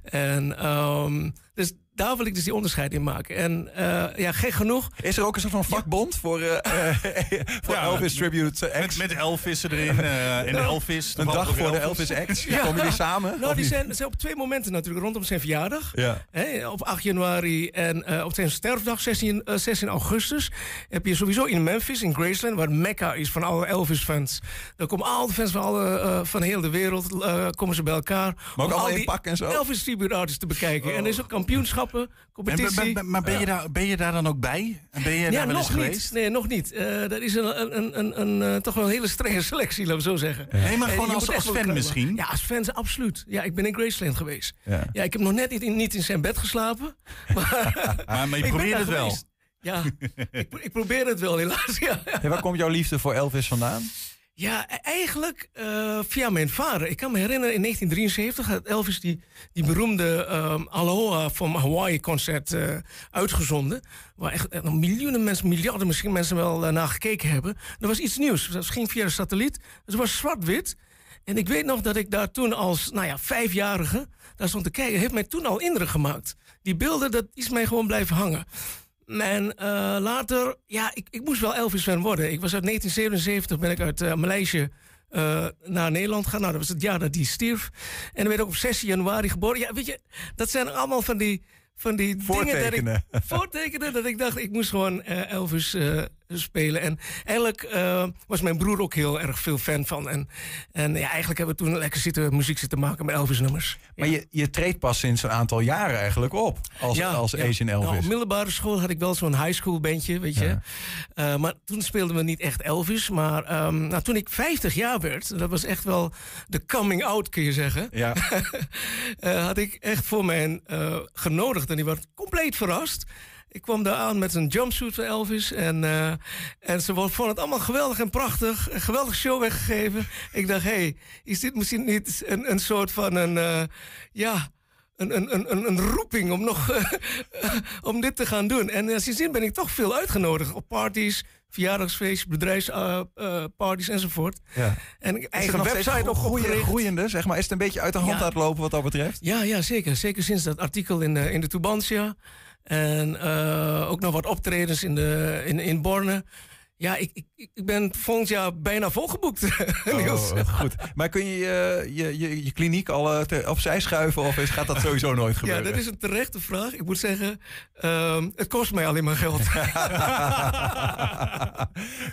En ehm, dus daar wil ik dus die onderscheid in maken. En eh, ja, gek genoeg. Is er ook een soort van vakbond voor, eh, voor Ja, Elvis Tribute Acts? Met, met Elvis erin eh, en Nou, Elvis. Een dag voor de Elvis Acts? Komen jullie samen? Nou, die zijn, zijn op twee momenten natuurlijk rondom zijn verjaardag. Ja. Hè, op 8 januari en eh, op zijn sterfdag, 16, eh, 16 augustus, heb je sowieso in Memphis, in Graceland, waar het mecca is van alle Elvis-fans. Daar komen al de fans van, alle, eh, van heel de wereld eh, komen ze bij elkaar. Maar ook om allemaal al in die pak en zo? Elvis tribute artists te bekijken. En er is ook kampioenschappen, Competitie. maar ben je, daar, ben je daar dan ook bij? En ben je Ja, daar wel eens nog niet. geweest? Nee, nog niet. Eh dat is een, een, een, een, een, eh, toch wel een hele strenge selectie, laten we zo zeggen. Nee, maar En gewoon als- als fan misschien? Ja, als fans, absoluut. Ja, ik ben in Graceland geweest. Ja. Ja, ik heb nog net niet in, niet in zijn bed geslapen. Maar, Maar, maar je probeert het wel. geweest. Ja, ik, ik probeer het wel, helaas. Ja, Ja, waar komt jouw liefde voor Elvis vandaan? Ja e- eigenlijk eh, via mijn vader. Ik kan me herinneren, in 1973 had Elvis die, die beroemde ehm Aloha from Hawaii concert eh, uitgezonden. Waar echt, echt miljoenen mensen, miljarden misschien mensen wel eh, naar gekeken hebben. Er was iets nieuws. Dat ging via de satelliet. Het was zwart-wit. En ik weet nog dat ik daar toen als, nou ja, vijfjarige, daar stond te kijken. Heeft mij toen al indruk gemaakt. Die beelden, dat is mij gewoon blijven hangen. En eh, later, ja, ik, ik moest wel Elvis-fan worden. Ik was uit 1977, ben ik uit uh, Maleisië eh, naar Nederland gegaan. Nou, dat was het jaar dat hij stierf. En dan werd ik op 6 januari geboren. Ja, weet je, dat zijn allemaal van die, van die dingen dat ik... Voortekenen. Dat ik dacht, ik moest gewoon eh, Elvis eh, spelen. En eigenlijk eh, was mijn broer ook heel erg veel fan van. En, en ja, eigenlijk hebben we toen lekker zitten, muziek zitten maken met Elvis-nummers. Maar je, je treedt pas sinds een aantal jaren eigenlijk op als, als Asian Elvis. Nou, op middelbare school had ik wel zo'n high school bandje, weet je. Ja. Eh, maar toen speelden we niet echt Elvis. Maar ehm, nou, toen ik 50 jaar werd, dat was echt wel de coming out, kun je zeggen. Ja. Eh, had ik echt voor mijn genodigd en die werd compleet verrast. Ik kwam daar aan met een jumpsuit van Elvis. En, eh, en ze vonden het allemaal geweldig en prachtig. Een geweldige show weggegeven. Ik dacht, hé, hey, is dit misschien niet een, een soort van een... eh, ja, een, een, een, een- een roeping om nog om dit te gaan doen. En uh, sindsdien ben ik toch veel uitgenodigd op parties, verjaardagsfeest, bedrijfsparties enzovoort. Ja. En eigen nog steeds website ook opgericht. groeiende, zeg maar. Is het een beetje uit de hand Ja. aan het lopen wat dat betreft? Ja, ja, zeker. Zeker sinds dat artikel in de, in de Tubantia. En eh, ook nog wat optredens in, de, in, in Borne. Ja, ik, ik, ik ben volgend jaar bijna volgeboekt. Niels. Oh, goed. Maar kun je je, je, je, je kliniek al eh, opzij schuiven of is, gaat dat sowieso nooit Ja, gebeuren? dat is een terechte vraag. Ik moet zeggen, ehm, het kost mij alleen maar geld.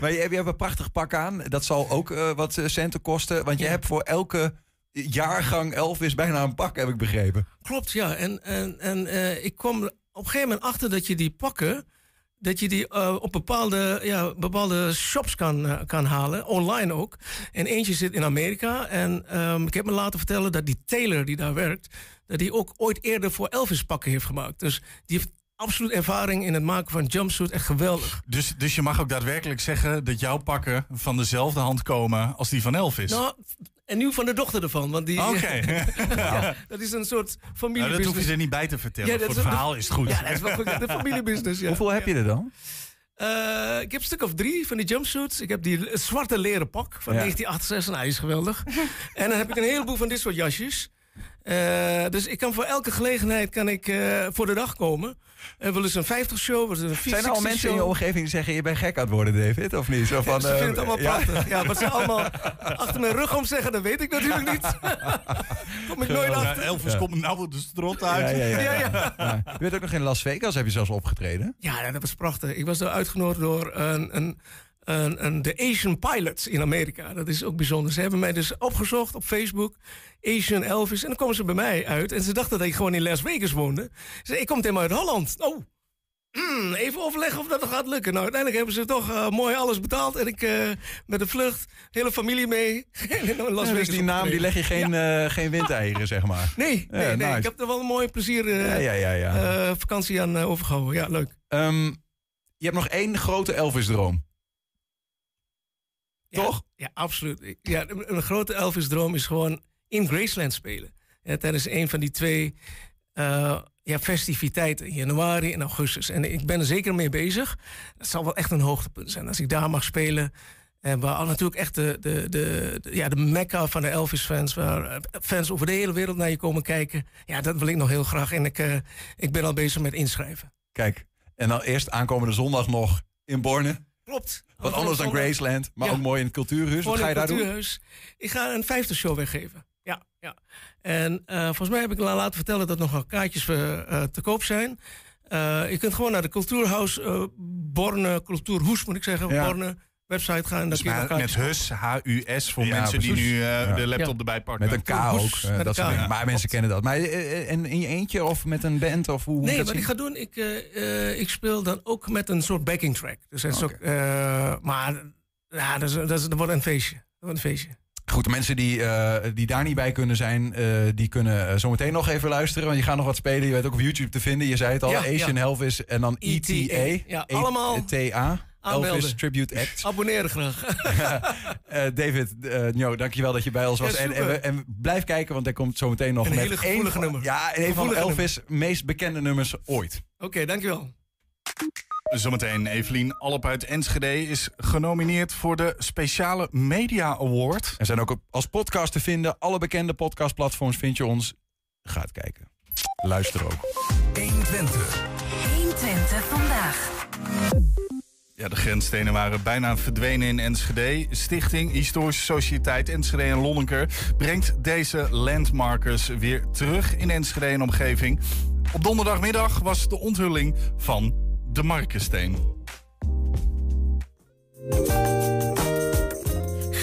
maar je, hebt- je hebt een prachtig pak aan. Dat zal ook eh, wat eh, centen kosten. Want je hebt voor elke jaargang Elvis bijna een pak, heb ik begrepen. Klopt, ja. En, en, en eh, ik kwam op een gegeven moment achter dat je die pakken... dat je die eh, op bepaalde, ja, bepaalde shops kan, eh, kan halen, online ook. En eentje zit in Amerika. En ehm, ik heb me laten vertellen dat die tailor die daar werkt, dat die ook ooit eerder voor Elvis pakken heeft gemaakt. Dus die heeft absoluut ervaring in het maken van jumpsuit. Echt geweldig. Dus, dus je mag ook daadwerkelijk zeggen dat jouw pakken van dezelfde hand komen als die van Elvis. Nou, en nu van de dochter ervan. Want die, Oké. ja, dat is een soort Nou, familiebusiness. dat hoef je er niet bij te vertellen. Ja, Voor het verhaal is het goed. Ja, dat is wel goed. De familiebusiness, ja. Hoeveel heb je er dan? Eh, ik heb een stuk of drie van die jumpsuits. Ik heb die zwarte leren pak van Ja. 1968. Nou, die is geweldig. en dan heb ik een heleboel van dit soort jasjes. Eh, dus ik kan voor elke gelegenheid kan ik, eh, voor de dag komen. En wel eens een 50 show, wel eens een 460 Zijn er al mensen in je omgeving die zeggen... je bent gek aan het worden, David, of niet? Zo van, Ze eh, vinden het allemaal ja. prachtig. Ja, wat ze allemaal achter mijn rug om zeggen, dat weet ik natuurlijk niet. Kom ik nooit Ja, achter. Elvis komt nou de strot uit. Ja, ja, ja. Ja, ja. Ja. Je bent ook nog in Las Vegas, heb je zelfs opgetreden. Ja, dat was prachtig. Ik was daar uitgenodigd door een, een, een, de Asian Pilots in Amerika. Dat is ook bijzonder. Ze hebben mij dus opgezocht op Facebook. Asian Elvis. En dan komen ze bij mij uit. En ze dachten dat ik gewoon in Las Vegas woonde. Ze zeiden, ik kom helemaal uit Holland. Oh, hmm, even overleggen of dat nog gaat lukken. Nou, uiteindelijk hebben ze toch eh, mooi alles betaald. En ik eh, met de vlucht, hele familie mee. in Las Ja, Vegas dus die naam die leg je geen, eh, geen windeieren, zeg maar. Nee, nee, Ja, nee. nice. Ik heb er wel een mooi plezier Ja, ja, ja, ja. vakantie aan eh, overgehouden. Ja, leuk. Ehm, je hebt nog één grote Elvis-droom. Ja, Toch? Ja, absoluut. Ja, een, grote Elvis-droom is gewoon in Graceland spelen. Ja, tijdens een van die twee eh, ja, festiviteiten, in januari en augustus. En ik ben er zeker mee bezig. Dat zal wel echt een hoogtepunt zijn als ik daar mag spelen. En waar al natuurlijk echt de, de, de, de- ja, de mecca van de Elvis-fans, waar eh, fans over de hele wereld naar je komen kijken. Ja, dat wil ik nog heel graag. En ik, eh, ik ben al bezig met inschrijven. Kijk, en dan eerst aankomende zondag nog in Borne. Klopt. Wat anders dan Graceland, maar Ja. ook mooi in het cultuurhuis. Wat ga je daar doen? cultuurhuis. Ik ga een vijfde show weggeven. Ja, ja. En eh, volgens mij heb ik la- laten vertellen dat nog wel kaartjes eh, eh, te koop zijn. Je kunt gewoon naar de Cultuurhuis Borne, Cultuurhoes moet ik zeggen, Ja. Borne website gaan. En dan Dus kun je nog maar met HUS, H-U-S, voor Ja, mensen die nu eh, Ja. de laptop Ja. erbij pakken. Met een K ook. Hoes, eh, met dat een soort K, dingen. ja. Maar mensen kennen dat. Maar eh, en in je eentje of met een band? Of hoe Nee, dat wat zien? ik ga doen, ik, eh, eh, ik speel dan ook met een soort backing track. Dus het is ook, eh, maar ja, dat, is, dat, is, dat wordt een feestje. Dat wordt een feestje. Goed, de mensen die, eh, die daar niet bij kunnen zijn, eh, die kunnen zometeen nog even luisteren. Want je gaat nog wat spelen. Je weet ook op YouTube te vinden. Je zei het al, Ja, Asian ja. Elvis en dan ETA. ETA. Ja, E- allemaal TA. Aanmelden. Elvis Tribute Act. Abonneren graag. Eh, David, eh Njo, dankjewel dat je bij ons Ja, was. en, en, blijf kijken, want er komt zometeen nog Een met hele gevoelige van, nummer. Ja, een van Elvis' meest bekende nummers ooit. Oké, dankjewel. Zometeen Evelien Alp uit Enschede is genomineerd voor de speciale Media Award. Er zijn ook als podcast te vinden. Alle bekende podcastplatforms vind je ons. Ga het kijken. Luister ook. 120. 120 vandaag. Ja, de grensstenen waren bijna verdwenen in Enschede. Stichting Historische Sociëteit Enschede en Lonneker brengt deze landmarkers weer terug in Enschede en omgeving. Op donderdagmiddag was de onthulling van de Markensteen.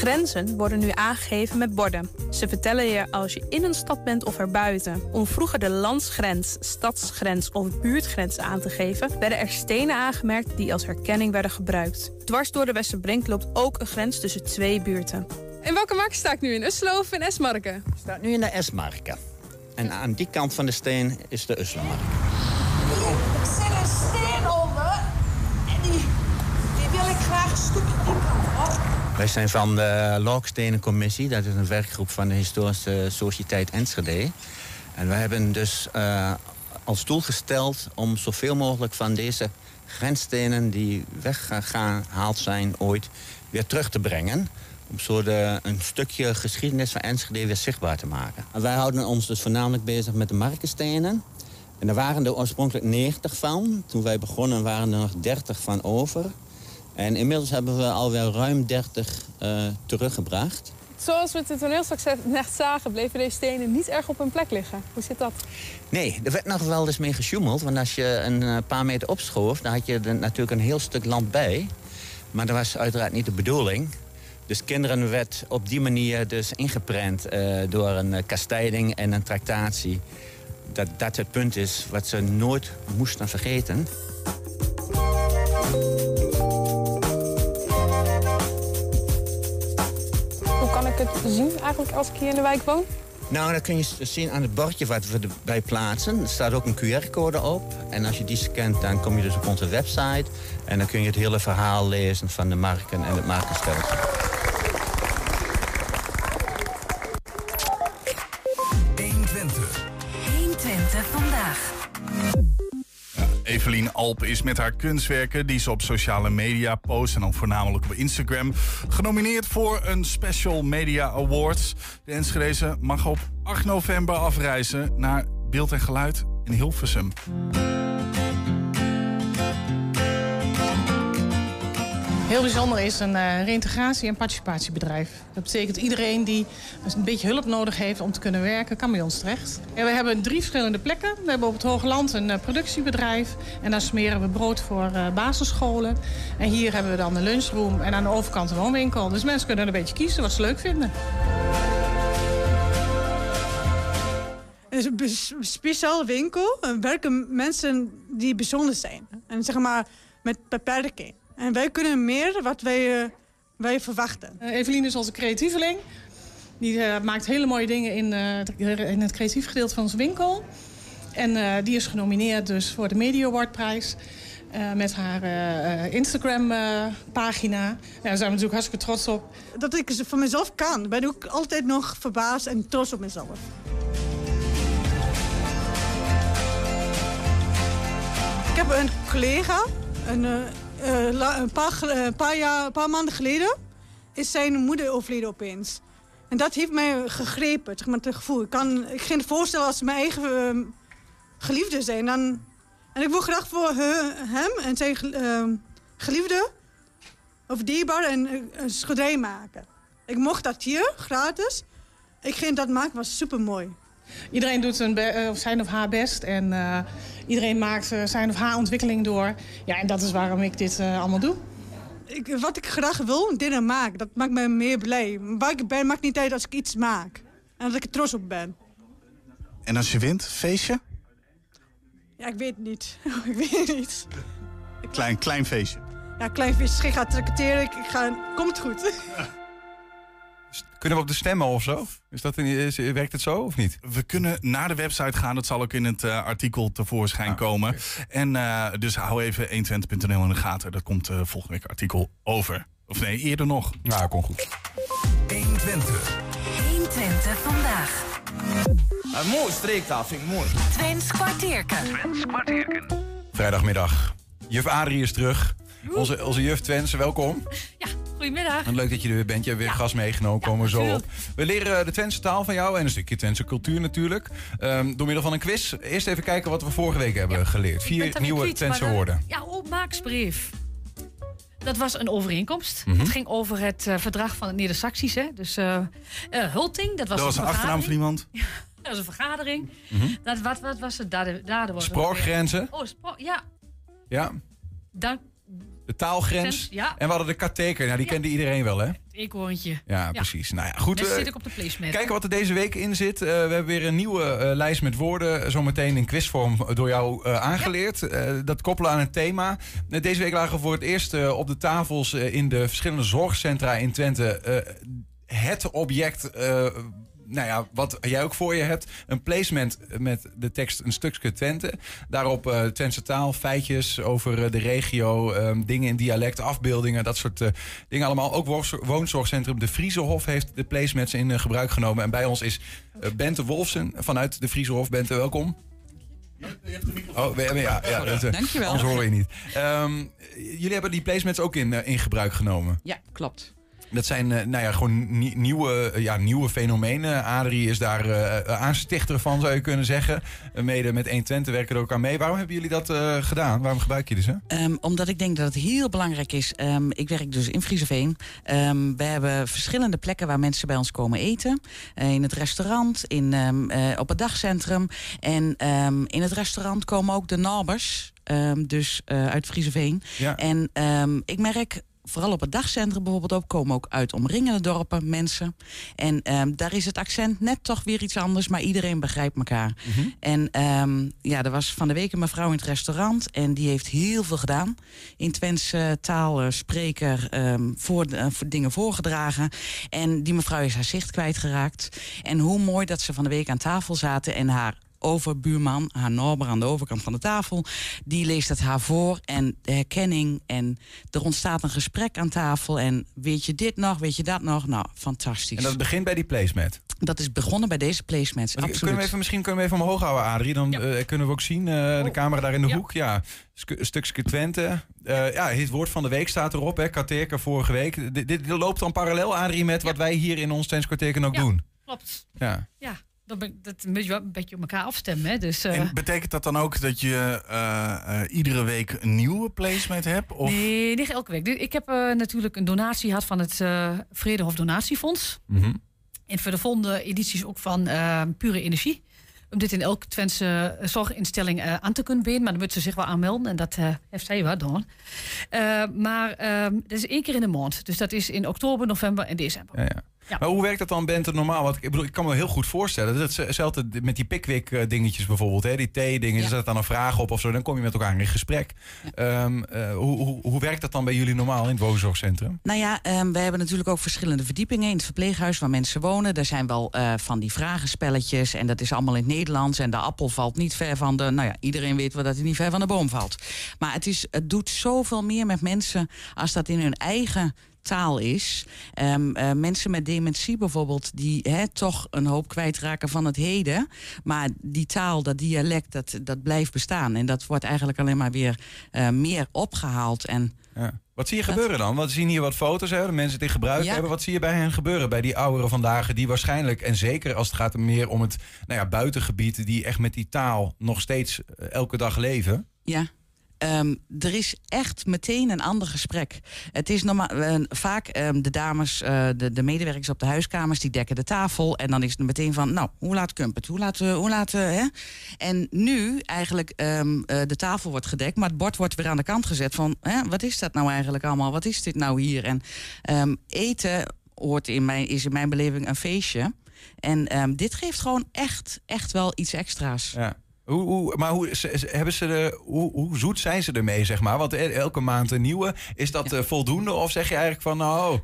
Grenzen worden nu aangegeven met borden. Ze vertellen je als je in een stad bent of erbuiten. Om vroeger de landsgrens, stadsgrens of buurtgrens aan te geven... werden er stenen aangemerkt die als herkenning werden gebruikt. Dwars door de Westerbrink loopt ook een grens tussen twee buurten. In welke markt sta ik nu? In Usselo of in Esmarken? staat nu in de Esmarken. En aan die kant van de steen is de Uslemark. Ik zit een steen onder en die, die wil ik graag een stukje die kant op. Wij zijn van de Lokstenencommissie. Dat is een werkgroep van de Historische Sociëteit Enschede. En we hebben dus eh, als doel gesteld om zoveel mogelijk van deze grensstenen die weggehaald zijn ooit weer terug te brengen. Om zo de, een stukje geschiedenis van Enschede weer zichtbaar te maken. En wij houden ons dus voornamelijk bezig met de markenstenen. En er waren er oorspronkelijk 90 van. Toen wij begonnen waren er nog 30 van over. En inmiddels hebben we alweer ruim 30 eh, teruggebracht. Zoals we het in toneelstuk net zagen, bleven deze stenen niet erg op hun plek liggen. Hoe zit dat? Nee, er werd nog wel eens mee gesjoemeld. Want als je een eh, paar meter opschoof, dan had je er natuurlijk een heel stuk land bij. Maar dat was uiteraard niet de bedoeling. Dus kinderen werd op die manier dus ingeprent eh, door een kastijding en een tractatie. Dat dat het punt is wat ze nooit moesten vergeten. Ik het zien eigenlijk als ik hier in de wijk woon? Nou, dat kun je zien aan het bordje wat we erbij plaatsen. Er staat ook een QR-code op. En als je die scant, dan kom je dus op onze website. En dan kun je het hele verhaal lezen van de marken en het markenstelsel. Evelien Alp is met haar kunstwerken die ze op sociale media post en dan voornamelijk op Instagram genomineerd voor een Special Media Awards. De Enschedeze mag op 8 november afreizen naar Beeld en Geluid in Hilversum. Heel bijzonder is een uh, reïntegratie- en participatiebedrijf. Dat betekent iedereen die een beetje hulp nodig heeft om te kunnen werken, kan bij ons terecht. En we hebben drie verschillende plekken. We hebben op het Hoogland een uh, productiebedrijf. En daar smeren we brood voor uh, basisscholen. En hier hebben we dan een lunchroom en aan de overkant een woonwinkel. Dus mensen kunnen een beetje kiezen wat ze leuk vinden. Het is een speciale winkel. Er werken mensen die bijzonder zijn. En zeg maar met beperking. En wij kunnen meer wat wij, uh, wij verwachten. Uh, Evelien is onze creatieveling. Die uh, maakt hele mooie dingen in, in het creatief gedeelte van onze winkel. En die is genomineerd dus voor de Media Award prijs. met haar Instagram-pagina. Ja, daar zijn we natuurlijk hartstikke trots op. Dat ik ze van mezelf kan. Ben ik altijd nog verbaasd en trots op mezelf. Ik heb een collega, een, uh, een, paar, paar jaar, een paar maanden geleden is zijn moeder overleden opeens. En dat heeft mij gegrepen, zeg het gevoel. Ik kan ik geen voorstellen als mijn eigen uh, geliefde zijn. Dan, en ik wil graag voor he, hem en zijn uh, geliefde of dierbaar een, een schilderij maken. Ik mocht dat hier, gratis. Ik ging dat maken, was super mooi. Iedereen doet zijn, uh, zijn of haar best en iedereen maakt uh, zijn of haar ontwikkeling door. Ja, en dat is waarom ik dit allemaal doe. Ik, wat ik graag wil, dingen maken, dat maakt me meer blij. Waar ik ben, maakt niet uit als ik iets maak. En dat ik er trots op ben. En als je wint, feestje? Ja, ik weet het niet. ik weet het niet. Klein, klein feestje. Ja, klein feestje. Ik ga tracteren. Ik ga... Komt goed. Kunnen we op de stemmen of zo? Is dat een, is, werkt het zo of niet? We kunnen naar de website gaan. Dat zal ook in het uh, artikel tevoorschijn ah, komen. Okay. En uh, dus hou even 120.nl in de gaten. Daar komt uh, volgende week artikel over. Of nee, eerder nog. Nou, kom goed. 120. 120 vandaag. Een mooi streektaal, vind ik mooi. Twents kwartierken. Twents kwartierken. Vrijdagmiddag. Juf Adrie is terug. Onze, onze juf Twents, welkom. Ja, goedemiddag. En leuk dat je er weer bent. Je hebt weer ja. gas meegenomen, komen we zo op. We leren de Twentse taal van jou en een stukje Twentse cultuur natuurlijk. Um, door middel van een quiz. Eerst even kijken wat we vorige week hebben ja. geleerd. Vier nieuwe kwiet, Twentse woorden. Ja, opmaaksbrief. Dat was een overeenkomst. Mm -hmm. Het ging over het uh, verdrag van het Neder-Saxische. Dus uh, uh, Hulting, dat was, dat was een, een achternaam van iemand. dat was een vergadering. Mm -hmm. dat, wat, wat was het? Was Sprookgrenzen. Oh, spro ja. Ja. Dan, de taalgrens. Ja. En we hadden de katheker. Nou, die ja. kende iedereen wel, hè? Het eekhoorntje. Ja, precies. Nou ja, goed. Daar zit ik op de placement. Kijken wat er deze week in zit. Uh, we hebben weer een nieuwe uh, lijst met woorden. Zometeen in quizvorm door jou aangeleerd. Dat koppelen aan het thema. deze week lagen we voor het eerst op de tafels in de verschillende zorgcentra in Twente. het object nou ja, wat jij ook voor je hebt. Een placement met de tekst een stukje Twente. Daarop uh, Twentse taal, feitjes over uh, de regio, um, dingen in dialect, afbeeldingen, dat soort uh, dingen allemaal. Ook woonzorgcentrum De Vriezenhof heeft de placements in gebruik genomen. En bij ons is Bente Wolfsen vanuit De Vriezenhof. Bente, welkom. Oh, ja, ja, ja dat, Dankjewel. Anders hoor je niet. Um, jullie hebben die placements ook in, in gebruik genomen. Ja, klopt. Dat zijn uh, nou ja, gewoon nieuwe, uh, ja, nieuwe fenomenen. Adrie is daar uh, aanstichter van, zou je kunnen zeggen. mede met 120 werken er ook aan mee. Waarom hebben jullie dat gedaan? Waarom gebruik je ze? Um, omdat ik denk dat het heel belangrijk is. Um, ik werk dus in Frieseveen. Um, we hebben verschillende plekken waar mensen bij ons komen eten. in het restaurant, in, op het dagcentrum. En in het restaurant komen ook de nabers. dus uit Frieseveen. Ja. En ik merk vooral op het dagcentrum bijvoorbeeld ook, komen ook uit omringende dorpen mensen. En ehm, daar is het accent net toch weer iets anders, maar iedereen begrijpt elkaar. Mhm. En ehm, ja, er was van de week een mevrouw in het restaurant en die heeft heel veel gedaan. In Twentse taal, eh, spreker, ehm, voor, eh, voor dingen voorgedragen. En die mevrouw is haar zicht kwijtgeraakt. En hoe mooi dat ze van de week aan tafel zaten en haar overbuurman, haar Norber aan de overkant van de tafel, die leest het haar voor en de herkenning en er ontstaat een gesprek aan tafel en weet je dit nog, weet je dat nog? Nou, fantastisch. En dat begint bij die placemat. Dat is begonnen bij deze placemats, Kunnen absoluut. we even, misschien kunnen we even omhoog houden, Adrie. Dan eh, kunnen we ook zien, eh, de camera daar in de hoek. Ja, stukje Twente. Eh, ja, het woord van de week staat erop. Hè. Vorige week. D- dit, dit loopt dan parallel, Adrie, met wat wij hier in ons Twents ook Ja, doen. Klopt. Ja. Ja, dat, moet je wel een beetje op elkaar afstemmen. Hè? Dus, eh, En betekent dat dan ook dat je eh, eh, iedere week een nieuwe placement hebt? Of? Nee, niet elke week. Ik heb eh, natuurlijk een donatie gehad van het eh Vredehof Donatiefonds. Mhm. En voor de volgende edities ook van eh, Pure Energie. Om dit in elke Twentse eh, zorginstelling eh, aan te kunnen bieden. Maar dan moet ze zich wel aanmelden. En dat eh, heeft zij wel doen. Eh, maar ehm, dat is één keer in de maand. Dus dat is in oktober, november en december. Ja, ja. Ja. Maar hoe werkt dat dan, Bente, normaal? Want ik bedoel, ik kan me heel goed voorstellen. Dat hetzelfde met die Pickwick-dingetjes bijvoorbeeld. Hè? Die thee-dingen. Er staat dan een vraag op of zo. Dan kom je met elkaar in gesprek. Ehm, eh, hoe, hoe, hoe werkt dat dan bij jullie normaal in het woonzorgcentrum? Nou ja, ehm, we hebben natuurlijk ook verschillende verdiepingen in het verpleeghuis waar mensen wonen. Er zijn wel eh, van die vragenspelletjes en dat is allemaal in het Nederlands. En de appel valt niet ver van de. Nou ja, iedereen weet wel dat hij niet ver van de boom valt. Maar het, is, het doet zoveel meer met mensen als dat in hun eigen taal is. Ehm, eh, mensen met dementie bijvoorbeeld, die hè, toch een hoop kwijtraken van het heden. Maar die taal, dat dialect, dat, dat blijft bestaan. En dat wordt eigenlijk alleen maar weer eh, meer opgehaald. En Ja. Wat zie je gebeuren dan? Want we zien hier wat foto's, hè, de mensen die gebruik Ja. hebben. Wat zie je bij hen gebeuren? Bij die ouderen vandaag, die waarschijnlijk, en zeker als het gaat meer om het nou ja, buitengebied, die echt met die taal nog steeds eh, elke dag leven. Ja. Ehm, er is echt meteen een ander gesprek. Het is normaal, eh, vaak ehm, de dames, eh, de, de medewerkers op de huiskamers, die dekken de tafel. En dan is het meteen van, nou, hoe laat kumpt het? Hoe laat, eh, hoe laat, hè? En nu eigenlijk eh, de tafel wordt gedekt, maar het bord wordt weer aan de kant gezet van, hè, wat is dat nou eigenlijk allemaal? Wat is dit nou hier? En eten hoort in mijn, is in mijn beleving een feestje. En dit geeft gewoon echt, echt wel iets extra's. Ja. Hoe, hoe, maar hoe, hebben ze de, hoe, hoe zoet zijn ze ermee, zeg maar? Want eh, elke maand een nieuwe. Is dat eh, voldoende? Of zeg je eigenlijk van, nou...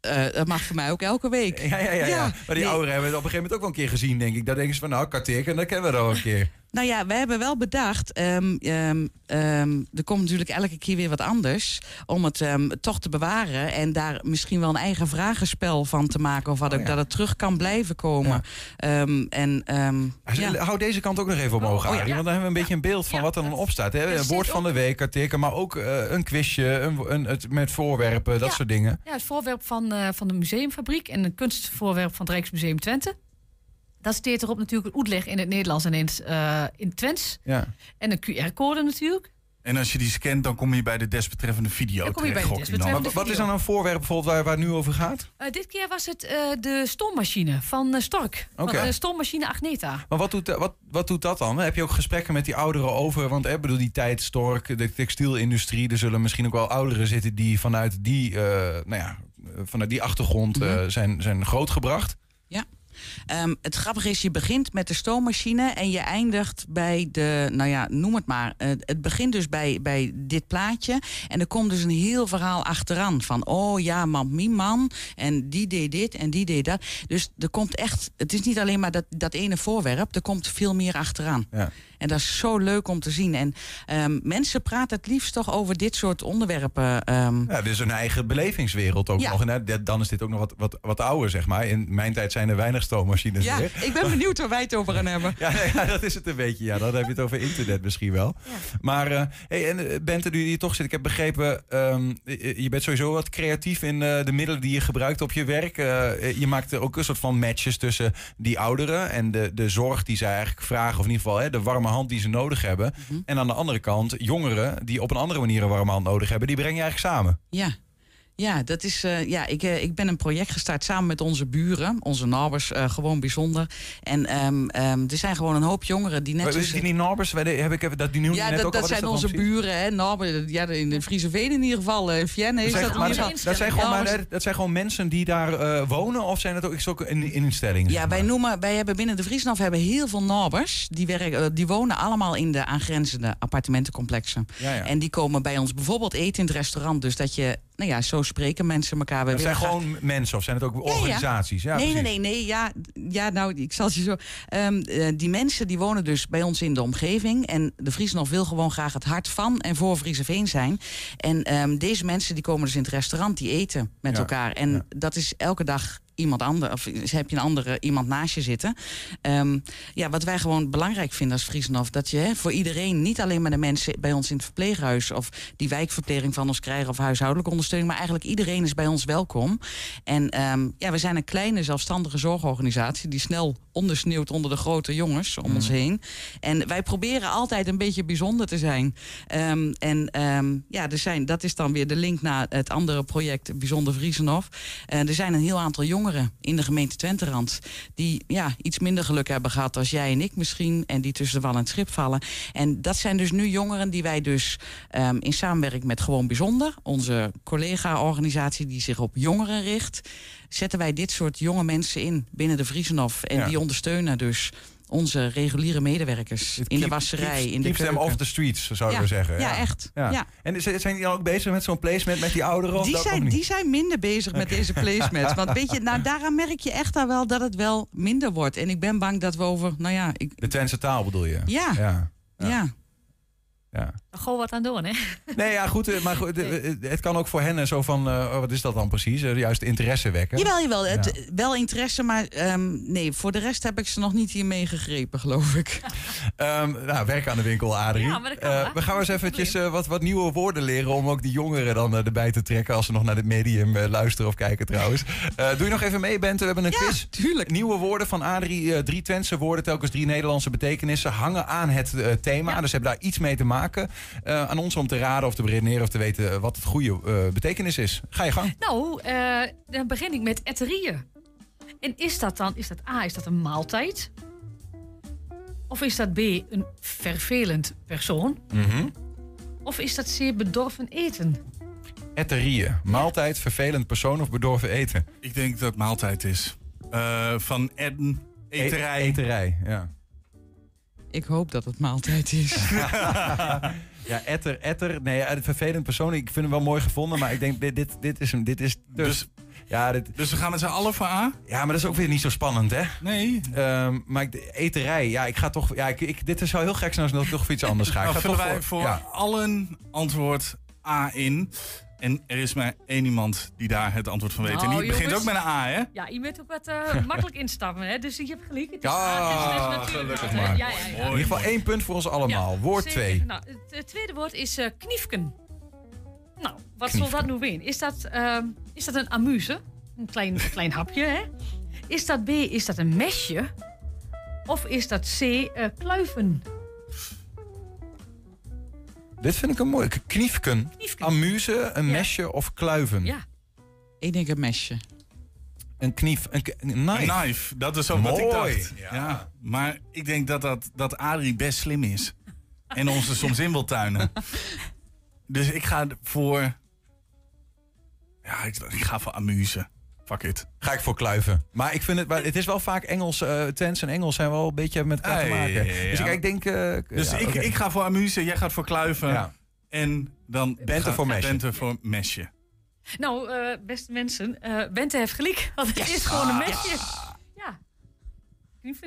Eh, dat mag voor mij ook elke week. Ja, ja, ja. ja. Maar die nee. ouderen hebben het op een gegeven moment ook wel een keer gezien, denk ik. Daar denken ze van, nou, karteken, dat kennen we dan een keer. Nou ja, we hebben wel bedacht. ehm, ehm, ehm, er komt natuurlijk elke keer weer wat anders. Om het ehm, toch te bewaren. En daar misschien wel een eigen vragenspel van te maken. Of wat Oh, ook, ja. dat het terug kan blijven komen. Ehm, en, ehm, ja. Hou deze kant ook nog even omhoog, Oh, oh, ja. Arie, Want dan hebben we een beetje een beeld van wat er dan op staat. Hè? Een woord van de week, karteken, maar ook eh, een quizje een, een, het, met voorwerpen, dat Ja. soort dingen. Ja, het voorwerp van, eh, van de museumfabriek en een kunstvoorwerp van het Rijksmuseum Twente. Dat steekt erop natuurlijk een uitleg in het Nederlands en in het, eh, in Twents. Ja. En een QR-code natuurlijk. En als je die scant, dan kom je bij de desbetreffende video Dan kom je bij de desbetreffende wat is dan een voorwerp bijvoorbeeld waar, waar het nu over gaat? Eh, dit keer was het eh, de stoommachine van eh, Stork. Van de stoommachine Agneta. Maar wat doet, eh, wat, wat doet dat dan? Heb je ook gesprekken met die ouderen over? Want ik bedoel, die tijd, Stork, de textielindustrie... er zullen misschien ook wel ouderen zitten die vanuit die, eh, nou ja, eh, vanuit die achtergrond eh, zijn, zijn grootgebracht. Ehm, het grappige is, je begint met de stoommachine en je eindigt bij de, nou ja, noem het maar. Eh, het begint dus bij, bij dit plaatje. En er komt dus een heel verhaal achteraan. Van, oh ja, man, mijn man. En die deed dit en die deed dat. Dus er komt echt, het is niet alleen maar dat, dat ene voorwerp. Er komt veel meer achteraan. Ja. En dat is zo leuk om te zien. En ehm, mensen praten het liefst toch over dit soort onderwerpen. ehm, Ja, is een eigen belevingswereld ook Ja. nog. En dan is dit ook nog wat, wat, wat ouder, zeg maar. In mijn tijd zijn er weinig stoommachines ja, meer. ik ben benieuwd waar wij het over gaan hebben. Ja, ja, dat is het een beetje. Ja, dan heb je het over internet misschien wel. Maar eh, hey, en eh, Bente, die hier toch zit, ik heb begrepen, ehm, je je bent sowieso wat creatief in eh, de middelen die je gebruikt op je werk. Eh, je maakt ook een soort van matches tussen die ouderen en de, de zorg die zij eigenlijk vragen, of in ieder geval hè, de warme hand die ze nodig hebben. En aan de andere kant, jongeren die op een andere manier een warme hand nodig hebben, die breng je eigenlijk samen. Ja. Ja, dat is, eh, ja ik, eh, ik ben een project gestart samen met onze buren, onze nabers, eh, gewoon bijzonder. En ehm, ehm, er zijn gewoon een hoop jongeren die net is die niet Norbers? Heb ik even, dat, die je Ja, net dat, ook dat zijn onze buren, hè? Ja, in de Friese Veen in ieder geval. eh Vienne Dat is zijn, dat maar in dat, dat, zijn gewoon, maar dat, dat zijn gewoon mensen die daar wonen? Of zijn het ook, is ook een, instelling? Ja, wij noemen, wij hebben binnen de Friesland hebben heel veel nabers. Die, werken, die wonen allemaal in de aangrenzende appartementencomplexen. Ja, ja. En die komen bij ons bijvoorbeeld eten in het restaurant. Dus dat je, nou ja, zo spreken mensen elkaar. We Dat zijn graag- gewoon mensen of zijn het ook Ja, ja. organisaties? Ja, nee, nee, precies. nee, nee. Ja, ja, nou, ik zal het je zo. Ehm, eh, die mensen die wonen dus bij ons in de omgeving. En de Friesland wil gewoon graag het hart van en voor Frieseveen zijn. En ehm, deze mensen die komen dus in het restaurant, die eten met Ja, elkaar. En dat is elke dag iemand anders, of heb je een andere iemand naast je zitten. Ehm, ja, wat wij gewoon belangrijk vinden als Friesland, dat je hè, voor iedereen, niet alleen maar de mensen bij ons in het verpleeghuis of die wijkverpleging van ons krijgen of huishoudelijke ondersteuning, maar eigenlijk iedereen is bij ons welkom. En ehm, ja, we zijn een kleine zelfstandige zorgorganisatie die snel ondersneeuwt onder de grote jongens om ons heen. En wij proberen altijd een beetje bijzonder te zijn. Ehm, en ehm, ja, er zijn, dat is dan weer de link naar het andere project Bijzonder Vriesenhof. Eh, er zijn een heel aantal jongeren in de gemeente Twenterand die ja, iets minder geluk hebben gehad als jij en ik misschien. En die tussen de wal en het schip vallen. En dat zijn dus nu jongeren die wij dus ehm, in samenwerking met Gewoon Bijzonder, onze collega-organisatie die zich op jongeren richt, zetten wij dit soort jonge mensen in binnen de Vriesenhof. En Ja. die ondersteunen dus onze reguliere medewerkers in de wasserij, keeps- in de keuken. off the streets, zouden Ja, we zeggen. ja, echt. Ja. En is- zijn die dan ook bezig met zo'n placement met die ouderen? Die zijn, die zijn minder bezig met deze placements. Want weet je, nou, daaraan merk je echt al wel dat het wel minder wordt. En ik ben bang dat we over, nou ja, ik, De Twentse taal bedoel je? Ja. ja. Ja. ja. Gewoon wat aan doen, hè? Nee, ja, goed. eh, Maar goed, eh, eh, het kan ook voor hen zo van, eh, oh, wat is dat dan precies? Juist interesse wekken. Jawel, jawel. Het, Ja. Wel interesse, maar ehm, nee, voor de rest heb ik ze nog niet hiermee gegrepen, geloof ik. Ehm, nou, werk aan de winkel, Adrie. Ja, maar dat kan Eh, wel. we gaan eens eventjes eh, wat, wat nieuwe woorden leren... om ook die jongeren dan erbij te trekken... als ze nog naar dit medium luisteren of kijken trouwens. Eh, doe je nog even mee, Bente? We hebben een quiz. tuurlijk. Nieuwe woorden van Adrie. drie Twentse woorden, telkens drie Nederlandse betekenissen... hangen aan het thema, dus hebben daar iets mee te maken. Eh, aan ons om te raden of te beredeneren... of te weten eh, wat het goede eh, betekenis is. Ga je gang. Nou, eh, dan begin ik met etterieën. En is dat dan, is dat A, is dat een maaltijd? Of is dat B, een vervelend persoon? Mhm. Of is dat C, bedorven eten? Etterieën. Maaltijd, vervelend persoon of bedorven eten? Ik denk dat het maaltijd is. Eh, van Eden, eterij. E- eterij, ja. Ik hoop dat het maaltijd is. Ja, etter, etter. Nee, het vervelend persoon. Ik vind hem wel mooi gevonden, maar ik denk, dit, dit, dit is hem. Dit is dus. Ja, dit, dus we gaan met z'n allen voor A? Ja, maar dat is ook weer niet zo spannend, hè? Nee. Ehm, maar ik, de eterij, ja, ik ga toch. Ja, ik, ik, dit zou heel gek zijn als ik toch voor iets anders ga. Ik Nou, ga vullen toch wij voor ja. allen antwoord A in. En er is maar één iemand die daar het antwoord van weet. en Nou, die begint ook met een A, hè? Ja, je bent ook wat eh, makkelijk instappen, hè? Dus je hebt gelijk. Het is Ja, A, het is dus natuurlijk gelukkig maar. Ja, ja, ja. In ieder geval één punt voor ons allemaal. Woord Zeker. 2. Nou, het, tweede woord is eh kniefken. Nou, wat Kniefken. zal dat nu zijn? Is dat, ehm, is dat een amuse? Een klein, klein hapje, hè? Is dat B, is dat een mesje? Of is dat C, eh, kluiven? Dit vind ik een mooi. Kniefken. Amuse, een mesje of kluiven. Ja. Ik denk een mesje. Een knief. Een, knife. Een knife, dat is ook wat ik Mooi. dacht. Ja. Maar ik denk dat, dat, dat Adrie best slim is. En ons er soms in wil tuinen. Dus ik ga voor... Ja, ik, ik ga voor amuse. Fuck it. Ga ik voor kluiven. Maar ik vind het, maar het is wel vaak Engels. eh Twents en Engels zijn wel een beetje met elkaar te maken. ja, ja, ja. Dus ik, ik denk. eh, Dus ja, ik, ik ga voor amuse, jij gaat voor kluiven. Ja. En dan Bente gaat- voor mesje. Bente voor mesje. Nou, eh, beste mensen, eh Bente heeft gelijk. Want het is gewoon een mesje. Ja.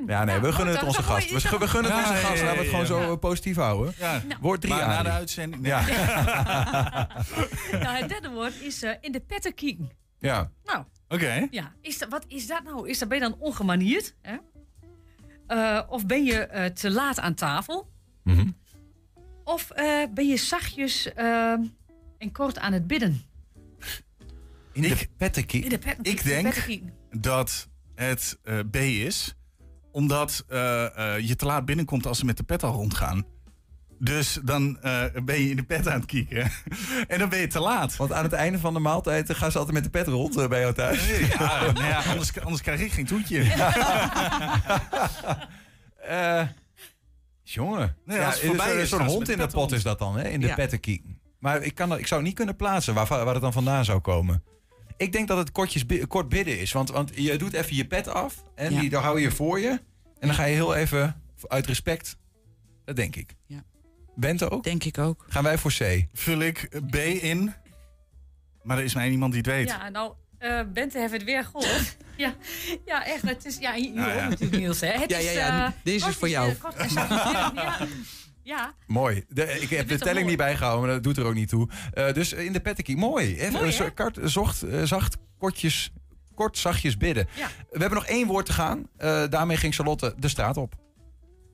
Ja, nee, we Nou, gunnen het onze gast. We, gunnen het onze ja, gast. Laten we het gewoon ja. zo positief houden. Ja. Woord 3 maar na de uitzending... nee. Ja. Nou, het derde woord is in de petten kieken. ja. Nou, Oké. ja. Is dat, wat is dat nou? Is dat, ben je dan ongemanierd? Hè? Eh, of ben je eh, te laat aan tafel? Mhm. Of eh, ben je zachtjes eh, en kort aan het bidden? In de. In de Ik denk dat het B is. Omdat eh, eh, je te laat binnenkomt als ze met de pet al rondgaan. Dus dan eh, ben je in de pet aan het kieken. en dan ben je te laat. Want aan het einde van de maaltijd gaan ze altijd met de pet rond eh, bij jou thuis. Ja, nou ja, anders, anders krijg ik geen toetje. Eh, jongen. Nee, ja, zo'n- hond in de pot is dat dan, hè? In de Ja. pettenkiek. Maar ik, kan, ik zou niet kunnen plaatsen waar, waar het dan vandaan zou komen. Ik denk dat het kortjes, kort bidden is. Want, want je doet even je pet af. En Ja. die, dan hou je voor je. En dan ga je heel even uit respect. Dat denk ik. Ja. Bente ook? Denk ik ook. Gaan wij voor C. Vul ik B in. Maar er is maar één iemand die het weet. Ja, nou, eh Bente heeft het weer gehoord. ja, ja, echt. Het is, ja, hier Nou ja. natuurlijk Niels, hè. Het Ja, is, ja, ja, eh, deze is voor jou. kort ja. ja. Mooi. De, ik heb de telling mooi? niet bijgehouden, maar dat doet er ook niet toe. Eh, dus in de pettenkiek. Mooi. Even Mooi, zo- kort, zocht, zacht, kortjes, kort, zachtjes bidden. Ja. We hebben nog één woord te gaan. Eh, daarmee ging Charlotte de straat op.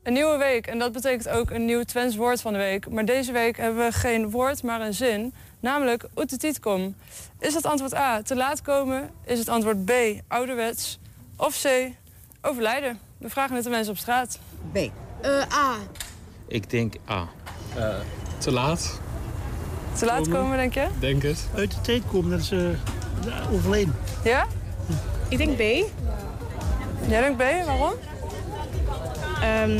Een nieuwe week en dat betekent ook een nieuw Twents woord van de week. Maar deze week hebben we geen woord, maar een zin. Namelijk oetetietkom. Is het antwoord A, te laat komen? Is het antwoord B, ouderwets? Of C, overlijden? We vragen het de mensen op straat. B. A. Ik denk A. te laat, Te laat Komen. komen, denk je? denk het. Uit de tijd komen, dat is eh, overleden. Ja? Ik denk B. Jij denkt B, waarom? Ehm,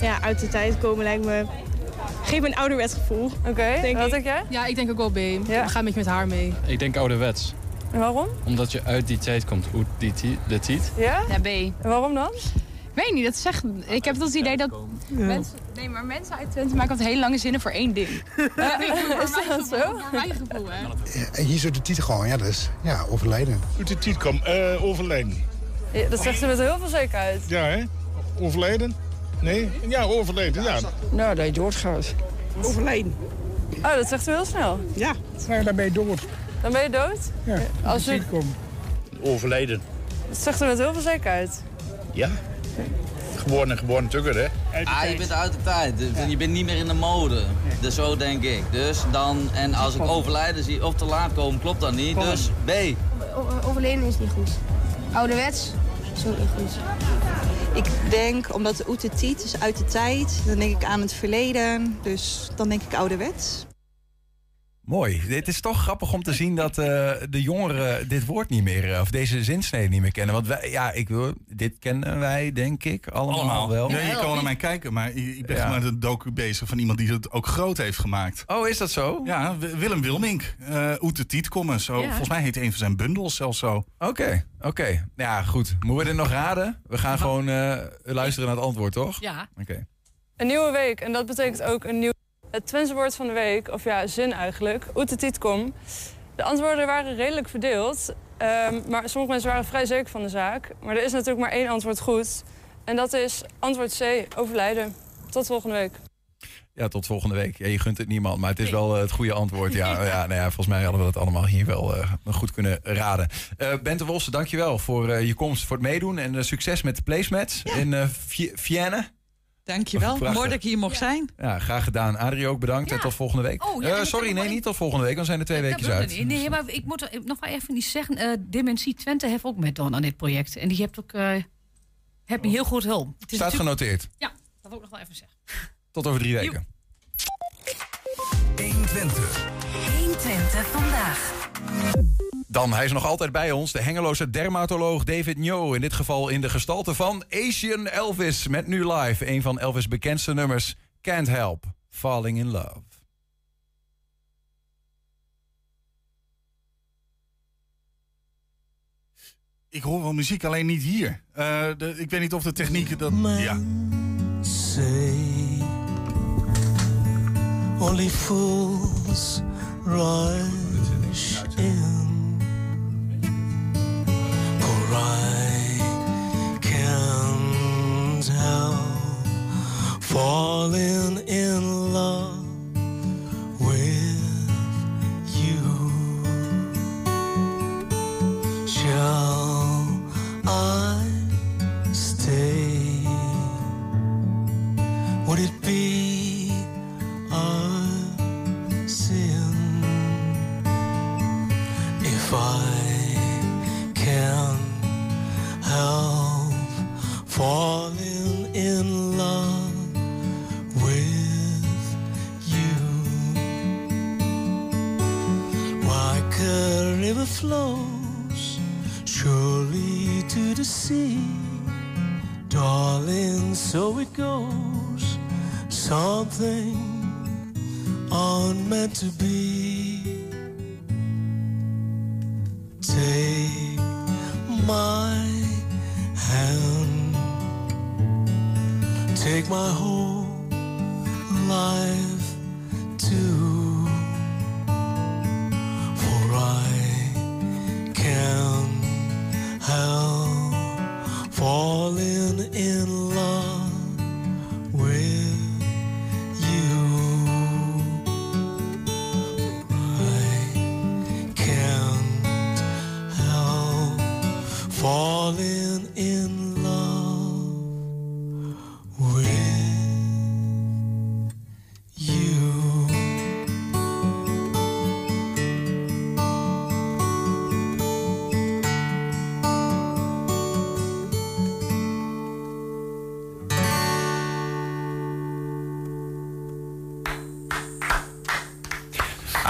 ja, uit de tijd komen lijkt me... Geeft me een ouderwets gevoel. Oké, denk wat ik. denk jij? Ja, ik denk ook wel B. Ja. Ik ga een beetje met haar mee. Ik denk ouderwets. En waarom? Omdat je uit die tijd komt. Uit die de tijd. Ja? Ja, B. En waarom dan? Ik weet niet, dat zegt... Ik heb het idee dat mensen... Nee, maar mensen uit Twente maken altijd hele lange zinnen voor één ding. is dat zo? Voor mijn gevoel, hè. En hier zo de titel gewoon, ja, dus ja, overlijden. Uit de tijd komen, eh, overleden. Ja, dat zegt ze met heel veel zekerheid. Ja, hè? Overleden? Nee? Ja, overleden, ja. Nou, dat je doodgaat. Overleden. Oh, dat zegt u heel snel. Ja. Ja, dan ben je dood. Dan ben je dood? Ja, Als u, komen. Overleden. dat zegt u met heel veel zekerheid. Ja. Geboren en geboren tugger, hè? Ah, je bent uit de tijd. Dus Je bent niet meer in de mode. Dus zo denk ik. Dus dan, en als ik overlijden zie of te laat komen, klopt dat niet. Dus B. overleden is niet goed. Ouderwets is ook niet goed. Ik denk, omdat de oete tiet is uit de tijd, dan denk ik aan het verleden. Dus dan denk ik ouderwets. Mooi. Dit is toch grappig om te zien dat eh, de jongeren dit woord niet meer, eh, of deze zinsnede niet meer kennen. Want wij, ja, ik wil, dit kennen wij denk ik allemaal, Allemaal. wel. Ja, je kan wel naar mij kijken, maar ik ben Ja. gewoon met een docu bezig van iemand die het ook groot heeft gemaakt. Oh, is dat zo? Ja, Willem Wilmink. eh Oete Tietkommen. Zo, Ja. Volgens mij heet een van zijn bundels zelfs zo. Oké, oké. Ja, goed. Moeten we dit nog raden? We gaan gewoon eh, luisteren naar het antwoord, toch? Ja. Oké. Een nieuwe week en dat betekent ook een nieuw... Het Twentse woord van de week, of ja, zin eigenlijk, oetetitkom. De antwoorden waren redelijk verdeeld, ehm, maar sommige mensen waren vrij zeker van de zaak. Maar er is natuurlijk maar één antwoord goed. En dat is antwoord C, overlijden. Tot volgende week. Ja, tot volgende week. Ja, je gunt het niemand, maar het is wel eh, het goede antwoord. Ja, ja, nou ja, volgens mij hadden we dat allemaal hier wel eh, goed kunnen raden. Eh Bente Wolsen, dankjewel voor eh, je komst, voor het meedoen. En succes met de placemats in eh Vi- Vienne. Dankjewel. Prachtig. Mooi dat ik hier mocht zijn. Ja, graag gedaan. Adrie ook bedankt. En tot volgende week. Oh, ja, Eh, sorry, nee, niet tot volgende week. Dan zijn er twee wilde uit. niet. Nee, maar ik moet er nog wel even iets zeggen. eh Dementie Twente heeft ook met aan dit project. En die hebt ook eh heb me heel goed hulp. Het Staat natuurlijk- genoteerd. Ja, dat wil ik nog wel even zeggen. Tot over drie weken. 120. 120 vandaag. Dan, hij is nog altijd bij ons, de hengeloze dermatoloog David Njo. In dit geval in de gestalte van Asian Elvis. Met nu live een van Elvis' bekendste nummers, Can't Help, Falling in Love. Ik hoor wel muziek, alleen niet hier. Eh, de, ik weet niet of de techniek dat... Ja. say only fools rush in for I can't help falling in love flows surely to the sea. Darling, so it goes. Something unmeant to be. Take my hand, take my whole life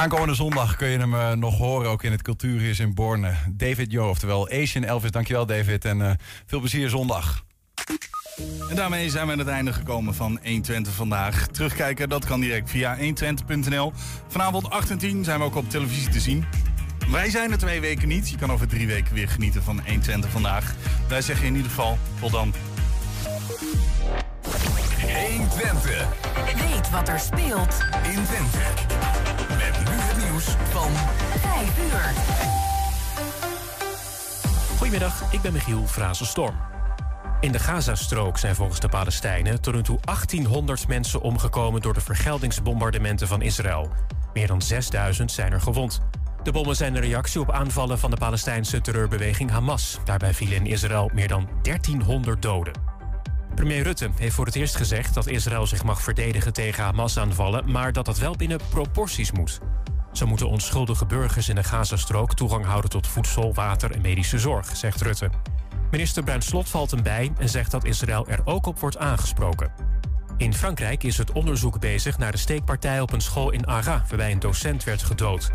Aankomende zondag kun je hem eh, nog horen, ook in het Cultuurhuis in Borne. David Jo, oftewel Asian Elvis. Dankjewel David en eh, veel plezier zondag. En daarmee zijn we aan het einde gekomen van 120 vandaag. Terugkijken, dat kan direct via 120.nl. Vanavond 8 en 10 zijn we ook op televisie te zien. Wij zijn er twee weken niet. Je kan over drie weken weer genieten van 120 vandaag. Wij zeggen in ieder geval tot dan. 120. Weet wat er speelt in Twente. Met nu het nieuws van 5 uur. Goedemiddag, ik ben Michiel Frazenstorm. In de Gazastrook zijn volgens de Palestijnen tot nu toe 1800 mensen omgekomen door de vergeldingsbombardementen van Israël. Meer dan 6000 zijn er gewond. De bommen zijn een reactie op aanvallen van de Palestijnse terreurbeweging Hamas. Daarbij vielen in Israël meer dan 1300 doden. Premier Rutte heeft voor het eerst gezegd dat Israël zich mag verdedigen tegen Hamas-aanvallen, maar dat dat wel binnen proporties moet. Zo moeten onschuldige burgers in de Gazastrook toegang houden tot voedsel, water en medische zorg, zegt Rutte. Minister Bruin Slot valt hem bij en zegt dat Israël er ook op wordt aangesproken. In Frankrijk is het onderzoek bezig naar de steekpartij op een school in Arras, waarbij een docent werd gedood.